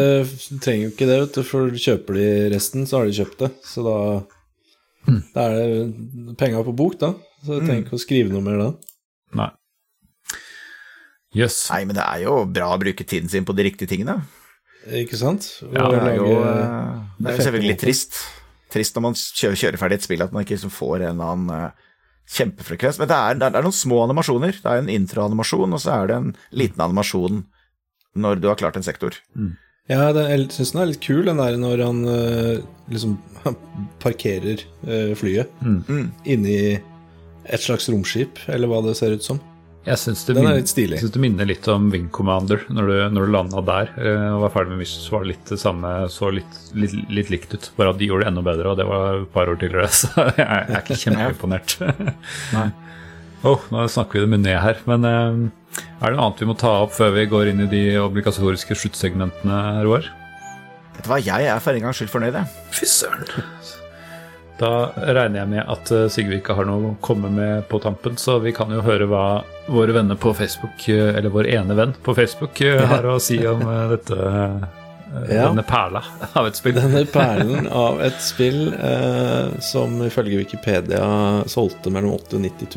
trenger jo ikke det, vet du, for kjøper de resten, så har de kjøpt det. Så da, da er det penga på bok, da. Så jeg trenger ikke å skrive noe mer da. Nei. Yes. Nei, men det er jo bra å bruke tiden sin på de riktige tingene. Ikke sant? Ja, Det er jo, eh, det er jo selvfølgelig litt trist. Trist når man kjører, kjører ferdig et spill, at man ikke liksom får en eller annen eh, kjempefrekvens. Men det er, det er noen små animasjoner. Det er en introanimasjon, og så er det en liten animasjon når du har klart en sektor. Ja, det, jeg syns den er litt kul, den der når han eh, liksom [LAUGHS] parkerer eh, flyet Mm. inni et slags romskip, eller hva det ser ut som. Jeg syns det, det minner litt om Wing Commander. Når du, når du landa der eh, og var ferdig med Mission, så var det litt det samme, så litt, litt, litt likt ut. Bare at de gjorde det enda bedre, og det var et par år tidligere, [LAUGHS] så jeg er jeg er ikke kjempeimponert. Nei. [LAUGHS] oh, nå snakker vi det med ned her, men uh, er det noe annet vi må ta opp før vi går inn i de obligatoriske sluttsegmentene, Roar? Vet du hva, jeg er for en gangs skyld fornøyd, jeg. Fy søren. Da regner jeg med at eh, Sigve ikke har noe å komme med på tampen, så vi kan jo høre hva våre venner på Facebook, eh, eller vår ene venn på Facebook, eh, har å si om dette Ja. denne perla av et spill. Denne perlen av et spill eh, som ifølge Wikipedia solgte mellom 80 og 90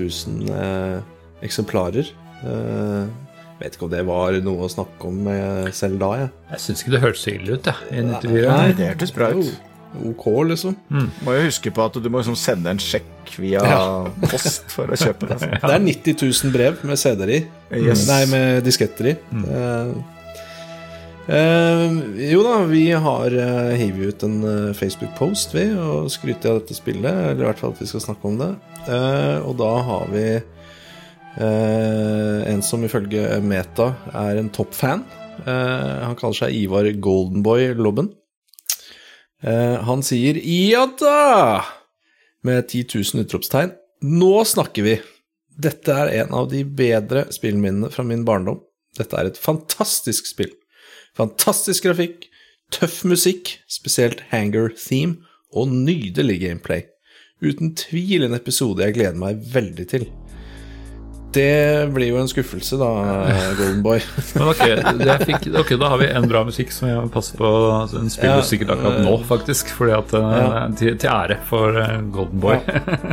000 eh, eksemplarer. Eh, vet ikke om det var noe å snakke om eh, selv da, jeg. Jeg syns ikke det hørtes så ille ut, jeg, i 94. Nei. Det hørtes bra ut. Ok, liksom. Må jo huske på at du må liksom sende en sjekk via post for å kjøpe det. [LAUGHS] Det er 90 000 brev med CD-er i. Yes. Nei, med disketter i. Eh, eh, jo da, vi har uh, hivet ut en eh, Facebook-post, vi, og skryter av dette spillet. Eller i hvert fall at vi skal snakke om det. Eh, og da har vi eh, en som ifølge Meta er en toppfan. Uh, han kaller seg Ivar Goldenboy Lobben. Eh, han sier 'ja da!' med 10 000 utropstegn. Nå snakker vi! Dette er en av de bedre spillminnene fra min barndom. Dette er et fantastisk spill. Fantastisk grafikk, tøff musikk, spesielt Hanger Theme, og nydelig gameplay. Uten tvil en episode jeg gleder meg veldig til. Det blir jo en skuffelse, da, Golden Boy. [LAUGHS] Men ok, det fikk, ok, da har vi en bra musikk som jeg passer passe på. Den spiller Ja, sikkert akkurat nå, faktisk. Fordi at, eh, Ja. til, til ære for eh, Golden Boy.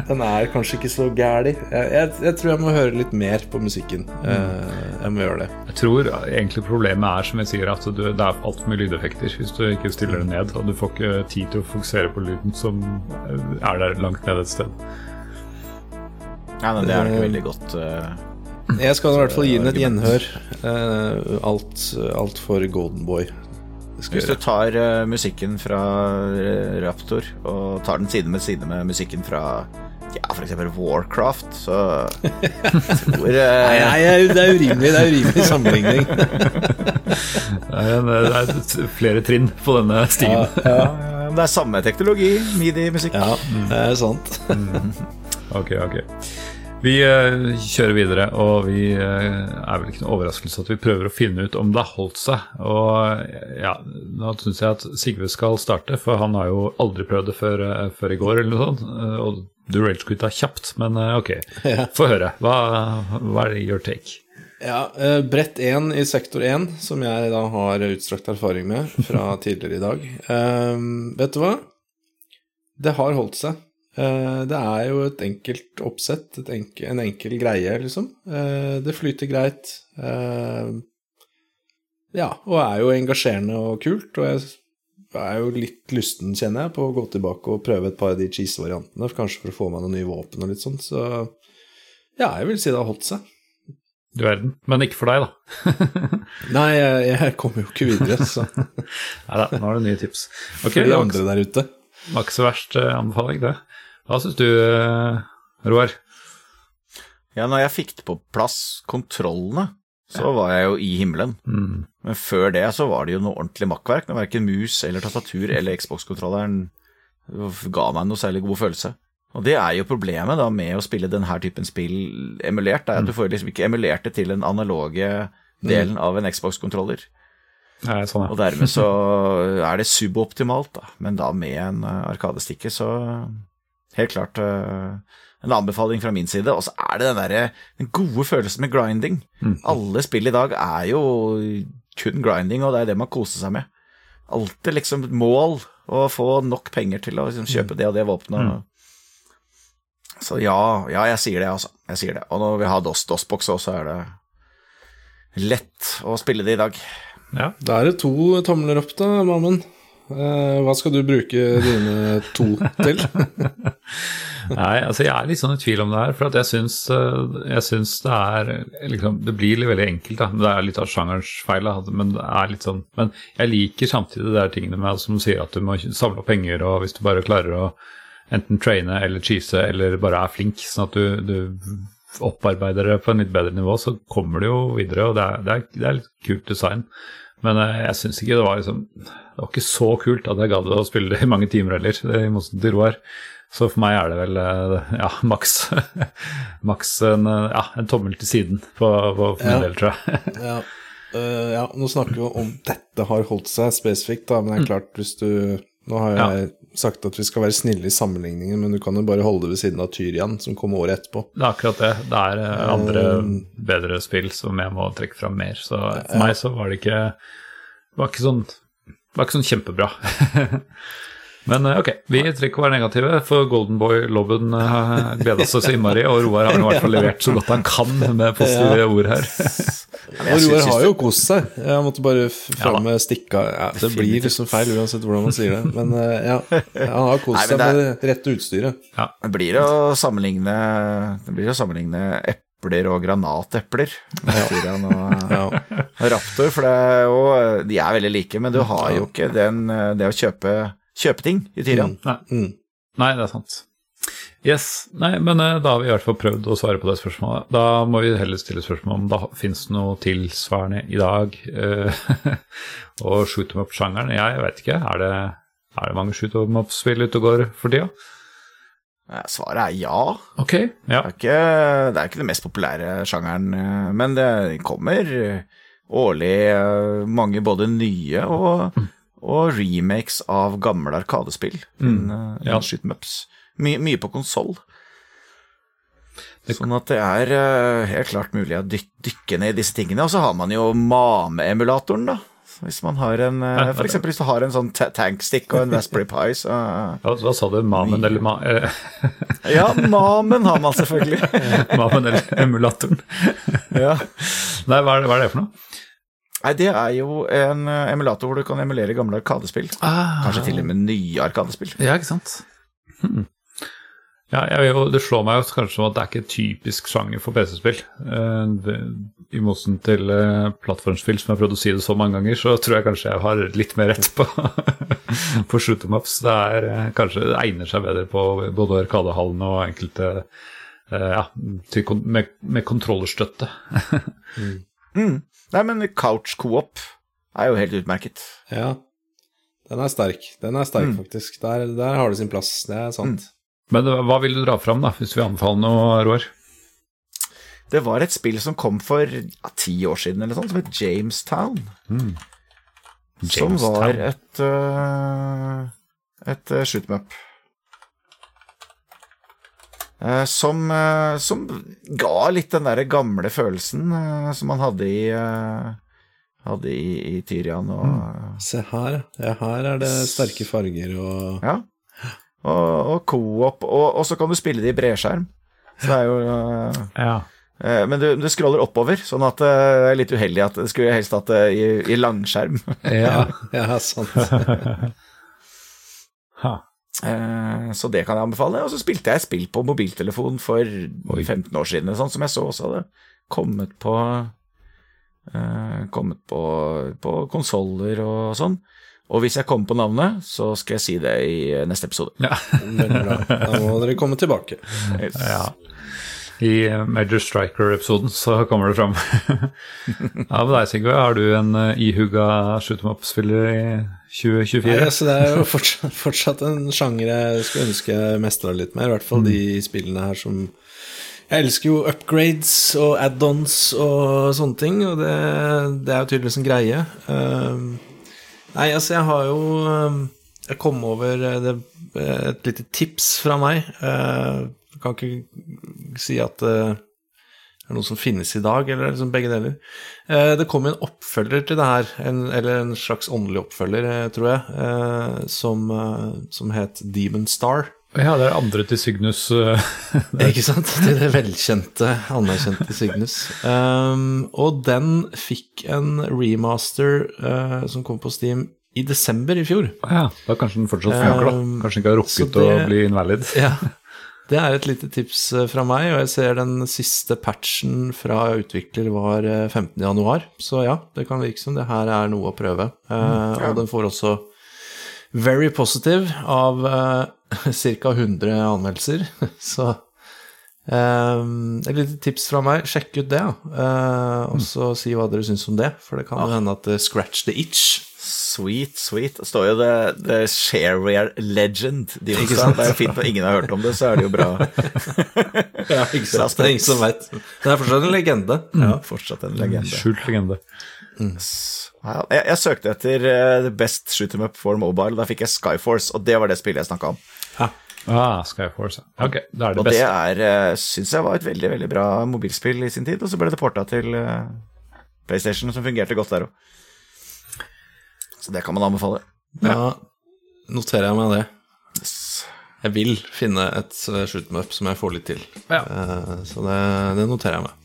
Den er kanskje ikke så gæli. Jeg, jeg, jeg tror jeg må høre litt mer på musikken. Mm. jeg må gjøre det. Jeg tror egentlig problemet er som jeg sier at du, det er altfor mye lydeffekter hvis du ikke stiller det ned. Og du får ikke tid til å fokusere på lyden som er der langt nede et sted. Ja, men det er nok veldig godt. Uh, Jeg skal i hvert fall gi den et gjenhør. Uh, alt, alt for Golden Boy. Hvis du tar musikken fra Raptor og tar den side med side med musikken fra ja, f.eks. Warcraft, så tror Nei, nei, det er urimelig. Det er urimelig sammenligning. Det er, [LAUGHS] er flere trinn på denne stien. ja, Det er samme teknologi, midi-musikk. Ja, det er sant. Ok, ok. Vi eh, kjører videre, og vi eh, er vel ikke noe overraskelse at vi prøver å finne ut om det har holdt seg. Og ja, nå syns jeg at Sigve skal starte, for han har jo aldri prøvd det før, eh, før i går, eller noe sånt. Og du railscooter kjapt, men ok. [LAUGHS] Få høre. Hva, hva er your take? Ja, Brett 1 i sektor 1, som jeg da har utstrakt erfaring med fra [LAUGHS] tidligere i dag. Eh, vet du hva? Det har holdt seg. Eh, det er jo et enkelt oppsett, et enkel, en enkel greie, liksom. Eh, det flyter greit. Eh, ja, og er jo engasjerende og kult. Og jeg er jo litt lysten, kjenner jeg, på å gå tilbake og prøve et par av de cheese-variantene, kanskje for å få meg noen nye våpen og litt sånt. Så ja, jeg vil si det har holdt seg. Du verden. Men ikke for deg, da. [LAUGHS] Nei, jeg, jeg kommer jo ikke videre, så [LAUGHS] Nei da, nå har du nye tips. Okay, for de andre der ute. var ikke så verst anbefaling, det. Hva syns du, eh, Roar? Ja, når jeg fikk på plass kontrollene, så var jeg jo i himmelen. Mm. Men før det så var det jo noe ordentlig makkverk, når verken mus eller tastatur eller Xbox-kontrolleren ga meg noe særlig god følelse. Og det er jo problemet da med å spille denne typen spill emulert, er at du får liksom ikke emulert det til den analoge delen av en Xbox-kontroller. Nei, sånn, Og dermed så er det suboptimalt, da. Men da med en eh, arkadestikke, så helt klart eh, en anbefaling fra min side. Og så er det den der, den gode følelsen med grinding. Alle spill i dag er jo kun grinding, og det er det man koser seg med. Alltid liksom mål å få nok penger til å liksom kjøpe det og det våpenet. Så ja, ja, jeg sier det, altså. Jeg sier det. Og når vi har DOS, DOS-boks òg, så er det lett å spille det i dag. ja. Da er det to tomler opp, da, Mammen. Eh, hva skal du bruke dine to til? [LAUGHS] Nei, altså jeg er litt sånn i tvil om det her, for jeg syns, eh, jeg syns det er liksom, Det blir veldig enkelt, da. Det er litt av sjangerens feil, da, men det er litt sånn Men jeg liker samtidig de der tingene med som sier at du må samle opp penger, og hvis du bare klarer å enten traine eller cheese eller bare er flink, sånn at du, du opparbeider det på en litt bedre nivå, så kommer du jo videre, og det er, det er, det er litt kult design. Men eh, jeg syns ikke det var liksom Det var ikke så kult at jeg gadd å spille det i mange timer heller, i motsetning til Roar. Så for meg er det vel eh, ja, [LAUGHS] maks maks en, eh, ja, en tommel til siden på, på for min Ja. del, tror jeg. [LAUGHS] ja. Uh, ja, nå snakker vi om dette har holdt seg spesifikt, da, men det er klart hvis du Nå har jeg sagt at vi skal være snille i sammenligningen, men du kan jo bare holde det ved siden av Tyrian, som kom året etterpå. Det er akkurat det. Det er eh, andre bedre spill som jeg må trekke fram mer. Så for meg så var det ikke var ikke sånn, var ikke sånn kjempebra. [LAUGHS] Men eh, ok, vi trenger ikke å være negative, for Golden Boy-lobben uh, gleda seg så innmari, og Roar har i hvert fall levert så godt han kan med positive ord her. [LAUGHS] Og Roar har jo kost seg. Jeg måtte bare Ja fram med stikka ja, Det blir liksom feil uansett hvordan man sier det. Men eh, ja, han har kost seg med det rette utstyret. Ja. Det blir å sammenligne Det blir å sammenligne epler og granatepler. Tyrian og, Ja. Raptor, for det er jo, de er veldig like, men du har jo ikke den, det å kjøpe, kjøpe ting i Tyrian. Nei. Mm. Nei, det er sant. Yes, nei, men eh, da har vi i hvert fall prøvd å svare på det spørsmålet. Da må vi heller stille spørsmål om det fins noe tilsvarende i dag. eh, [LAUGHS] og shoot em up-sjangeren, jeg vet ikke. Er det, er det mange shoot em up-spill ute og går for tida? Eh, Svaret er ja. Ok, ja. Det er ikke, det er ikke den mest populære sjangeren, eh, men det kommer årlig eh, mange både nye og, og remakes av gamle Arkadespill. Mm. Ja. Shoot 'em. My, mye på konsoll. Sånn at det er uh, helt klart mulig å dyk, dykke ned i disse tingene. Og så har man jo Mame-emulatoren, da. Så Hvis man har en uh, [LAUGHS] For eksempel hvis du har en sånn tankstick og en Raspberry Pi, så uh, ja, Da sa du? Mamen eller ma eh, [LAUGHS] Ja, Mamen har man selvfølgelig. [LAUGHS] Mamen eller emulatoren? ja. Nei, hva er, det, hva er det for noe? Nei, det er jo en eh, emulator hvor du kan emulere gamle arkadespill. Ah, Kanskje til og med nye arkadespill. Ja, ikke sant. Hmm. Ja, jeg, jo- det slår meg jo kanskje som at det er ikke typisk sjanger for PC-spill. Eh, I motsetning til eh, plattformspill som jeg har prøvd å si det så mange ganger, så tror jeg kanskje jeg har litt mer rett på, [LAUGHS] på shoot em ups. Det er kanskje det egner seg bedre på både Arkadehallen og enkelte ja, til, med, med kontrollerstøtte. [LAUGHS] Mm. Nei, men couch co-op er jo helt utmerket. Ja. Den er sterk. Den er sterk, Mm. faktisk. Der, der har det sin plass. Det er sant. Men eh, hva vil du dra fram, da, hvis vi anbefaler noe, Roar? Det var et spill som kom for ja, ti år siden, eller sånt, som het Jamestown. Jamestown Som var et uh, et uh, shoot 'em up. Eh, som, eh, som ga litt den derre gamle følelsen eh, som man hadde i eh, Hadde i, i Tyrian og Se her, ja. Her er det sterke farger og Ja. og, og co-op, og, og så kan du spille det i bredskjerm. Så det er jo eh, Ja. eh, Men du, du scroller oppover, sånn at eh, det er litt uheldig at det skulle jeg helst hatt det i, i langskjerm. ja. [LAUGHS] Ja, sant. [LAUGHS] Ha. Eh, Så det kan jeg anbefale. Og så spilte jeg spill på mobiltelefon for 15 år siden, sånn som jeg så også hadde kommet på eh, Kommet på, på konsoller og sånn. Og hvis jeg kommer på navnet, så skal jeg si det i neste episode. Veldig bra. Da må dere komme tilbake. ja. I eh, Major Striker-episoden så kommer det fram. [LAUGHS] ja, med deg, Sigve, har du en uh, ihuga shoot em up-spiller i 2024? Nei, altså, det er jo fortsatt, fortsatt en sjanger jeg skulle ønske jeg mestra litt mer. I hvert fall de spillene her som Jeg elsker jo upgrades og add-ons og sånne ting, og det, det er jo tydeligvis en greie. Uh, nei, altså, jeg har jo um, Jeg kom over eh, det, et lite tips fra meg. Uh, kan ikke si at uh, det er noe som finnes i dag, eller liksom begge deler. Eh, det kom en oppfølger til det her, en, eller en slags åndelig oppfølger, eh, tror jeg, eh, som, eh, som het Demon Star. Ja, det er andre til Cygnus. eh, [LAUGHS] Ikke sant? Til det velkjente, anerkjente Cygnus. Um, og den fikk en remaster uh, som kom på Steam i desember i fjor. ja, da kanskje den fortsatt funker, da. Um, Kanskje den ikke har rukket rukket å bli invalid. Ja, [LAUGHS] det er et lite tips eh, fra meg, og jeg ser den siste patchen fra utvikler var eh, 15. januar, så ja, det kan virke som det her er noe å prøve. Eh, Og den får også very positive av uh, ca. 100 anmeldelser, [LAUGHS] så eh, et lite tips fra meg, sjekk ut det, ja. Eh, og så si hva dere syns om det, for det kan jo hende at det scratch the itch. Sweet, sweet. Det står jo The, the Shareware Legend. De Ikke sant? Det er jo fint når ingen har hørt om det, så er det jo bra. [LAUGHS] Ja, ikke sant? Det er ingen som veit. Det er fortsatt en legende. Ja, fortsatt en legende. Skjult legende. Mm. jeg, jeg søkte etter uh, The Best Shoot 'em Up for Mobile, da fikk jeg Skyforce, og det var det spillet jeg snakka om. Ah, Skyforce. ja. Ok, da er det Og det beste. er, uh, syns jeg var et veldig veldig bra mobilspill i sin tid, og så ble det porta til uh, PlayStation, som fungerte godt der òg. Så det kan man anbefale. Da noterer jeg meg det. Yes. Jeg vil finne et uh, shoot 'em up som jeg får litt til. Ja. Eh, så det, det noterer jeg meg.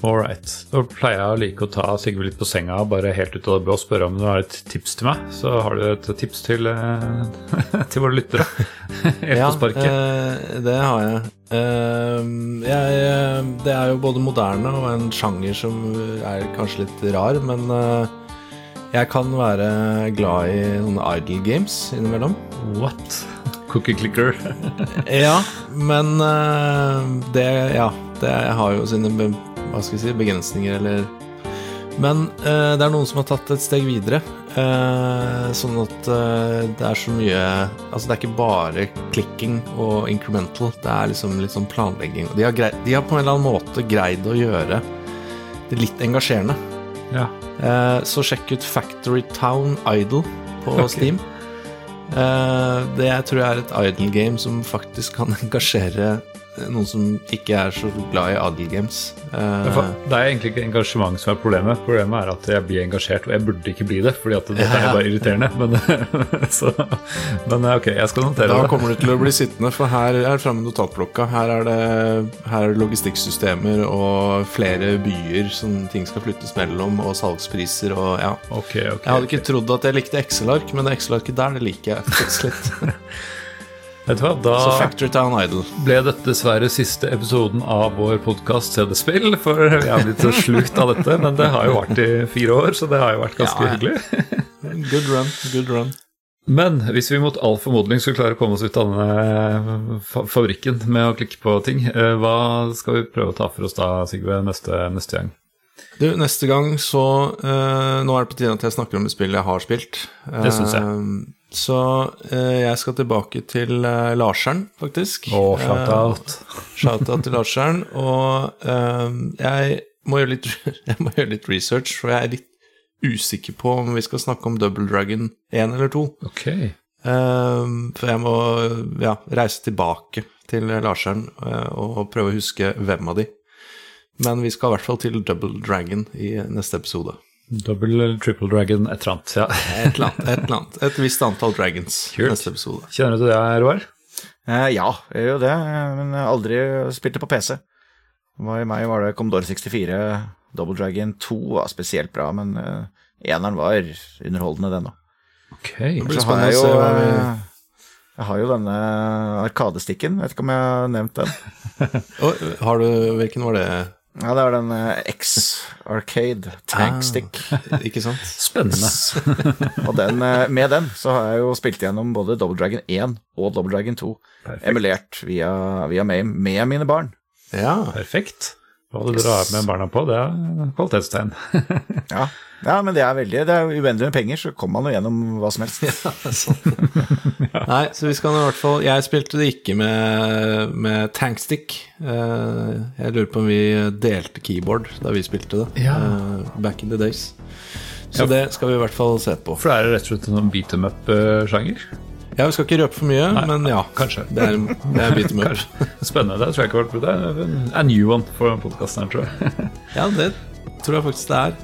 All right. Da pleier jeg å like å ta Sigve litt på senga, bare helt ut av det blå og spørre om du har et tips til meg. Så har du et tips til, eh, [LAUGHS] til våre lyttere. [LAUGHS] Helt på sparket. eh, det har jeg. Eh, jeg. eh, Det er jo både moderne og en sjanger som er kanskje litt rar, men eh, jeg kan være glad i sånne idle games innimellom. What? Cookie clicker. [LAUGHS] Ja, men eh, det Ja, det har jo sine hva skal vi si, begrensninger, eller Men eh, det er noen som har tatt et steg videre. eh, sånn at det er så mye Altså, det er ikke bare clicking og incremental, det er liksom litt sånn planlegging. De har, de har på en eller annen måte greid å gjøre det litt engasjerende. Ja. Eh, så sjekk ut Factory Town Idol på Steam. Eh, det jeg tror jeg er et idol game som faktisk kan [LAUGHS] engasjere noen som ikke er så glad i adelgames. games. Eh, Det er egentlig ikke engasjement som er problemet. Problemet er at jeg blir engasjert, og jeg burde ikke bli det, fordi at dette er bare irriterende. Men, [LAUGHS] så, men ok, jeg skal notere da det. kommer du til å bli sittende, for her er framme notatblokka. Her er det, her er det logistikksystemer og flere byer som ting skal flyttes mellom, og salgspriser og ja. Okay, okay, Jeg hadde ikke trodd at jeg likte Excel-ark, men Excel-arket der, det liker jeg faktisk litt. [LAUGHS] Vet du hva, Så da Factory Town Idol. ble dette dessverre siste episoden av vår podkast CD-spill, for vi er blitt så slukt av dette. Men det har jo vart i fire år, så det har jo vært ganske Ja, hyggelig. Good run, good run. Men hvis vi mot all formodning skulle klare å komme oss ut av denne fabrikken med å klikke på ting, eh, hva skal vi prøve å ta for oss da, Sigve, neste, neste gang? Du, neste gang så uh, Nå er det på tide at jeg snakker om et spill jeg har spilt. Det synes jeg. Så eh, jeg skal tilbake til eh, Larseren, faktisk. Å, shout-out. Eh, shout-out til Larseren. Og eh, jeg, må litt, [LAUGHS] jeg må gjøre litt research, for jeg er litt usikker på om vi skal snakke om Double Dragon 1 eller 2. Ok. Eh, for jeg må ja, reise tilbake til Larseren eh, og prøve å huske hvem av de. Men vi skal i hvert fall til Double Dragon i neste episode. Double eller triple dragon, et eller annet. Ja. Et eller annet. Et, eller annet. et visst antall dragons Kult. neste episode. Kjenner du til det, Roar? Eh, ja, jeg gjør jo det, men aldri spilte på PC. I meg var det Commodore 64, Double Dragon 2 var spesielt bra, men eh, eneren var underholdende, den òg. Ok. blir spennende å se hva vi- eh, Jeg har jo denne arkadestikken, vet ikke om jeg har nevnt den. Og, har du, hvilken var det? Ja, det var den eh, X Arcade tankstick. Ah. [LAUGHS] Ikke sant? Spennende. [LAUGHS] Og den, eh, med den så har jeg jo spilt gjennom både Double Dragon 1 og Double Dragon 2. Perfekt. Emulert via, via MAME med mine barn. Ja. Perfekt. Hva du drar med barna på, det er kvalitetstegn. [LAUGHS] Ja, ja men det er veldig Det er uendelig med penger, så kommer man jo gjennom hva som helst. [LAUGHS] Nei, så vi skal i hvert fall Jeg spilte det ikke med, med tankstick. Eh, jeg lurer på om vi delte keyboard da vi spilte det. Ja. eh, back in the days. Så Ja. det skal vi i hvert fall se på. For det er rett og slett en sånn beat them up-sjanger. Ja, Vi skal ikke røpe for mye, Nei, men ja. kanskje. Det er, det er beat em up. Spennende. Det tror jeg ikke har vært på. Det er en- new one for podkasten her, tror jeg. [LAUGHS] Ja, det tror jeg faktisk det er.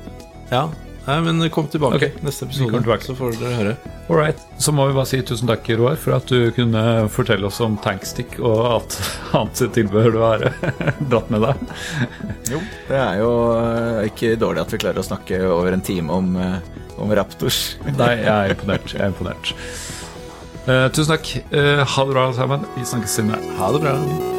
Ja. Nei, men kom tilbake okay. neste episode, tilbake. så får dere høre. All right. Så må vi bare si tusen takk, Roar, for at du kunne fortelle oss om tankstick og alt [LAUGHS] annet tilbehør du har [LAUGHS] dratt med deg. Jo, det er jo eh, ikke dårlig at vi klarer å snakke over en time om, eh, om Raptors. Nei, jeg er imponert. Jeg er imponert. Eh, tusen takk. Eh, ha det bra, alle sammen. Vi snakkes senere. Ha det bra.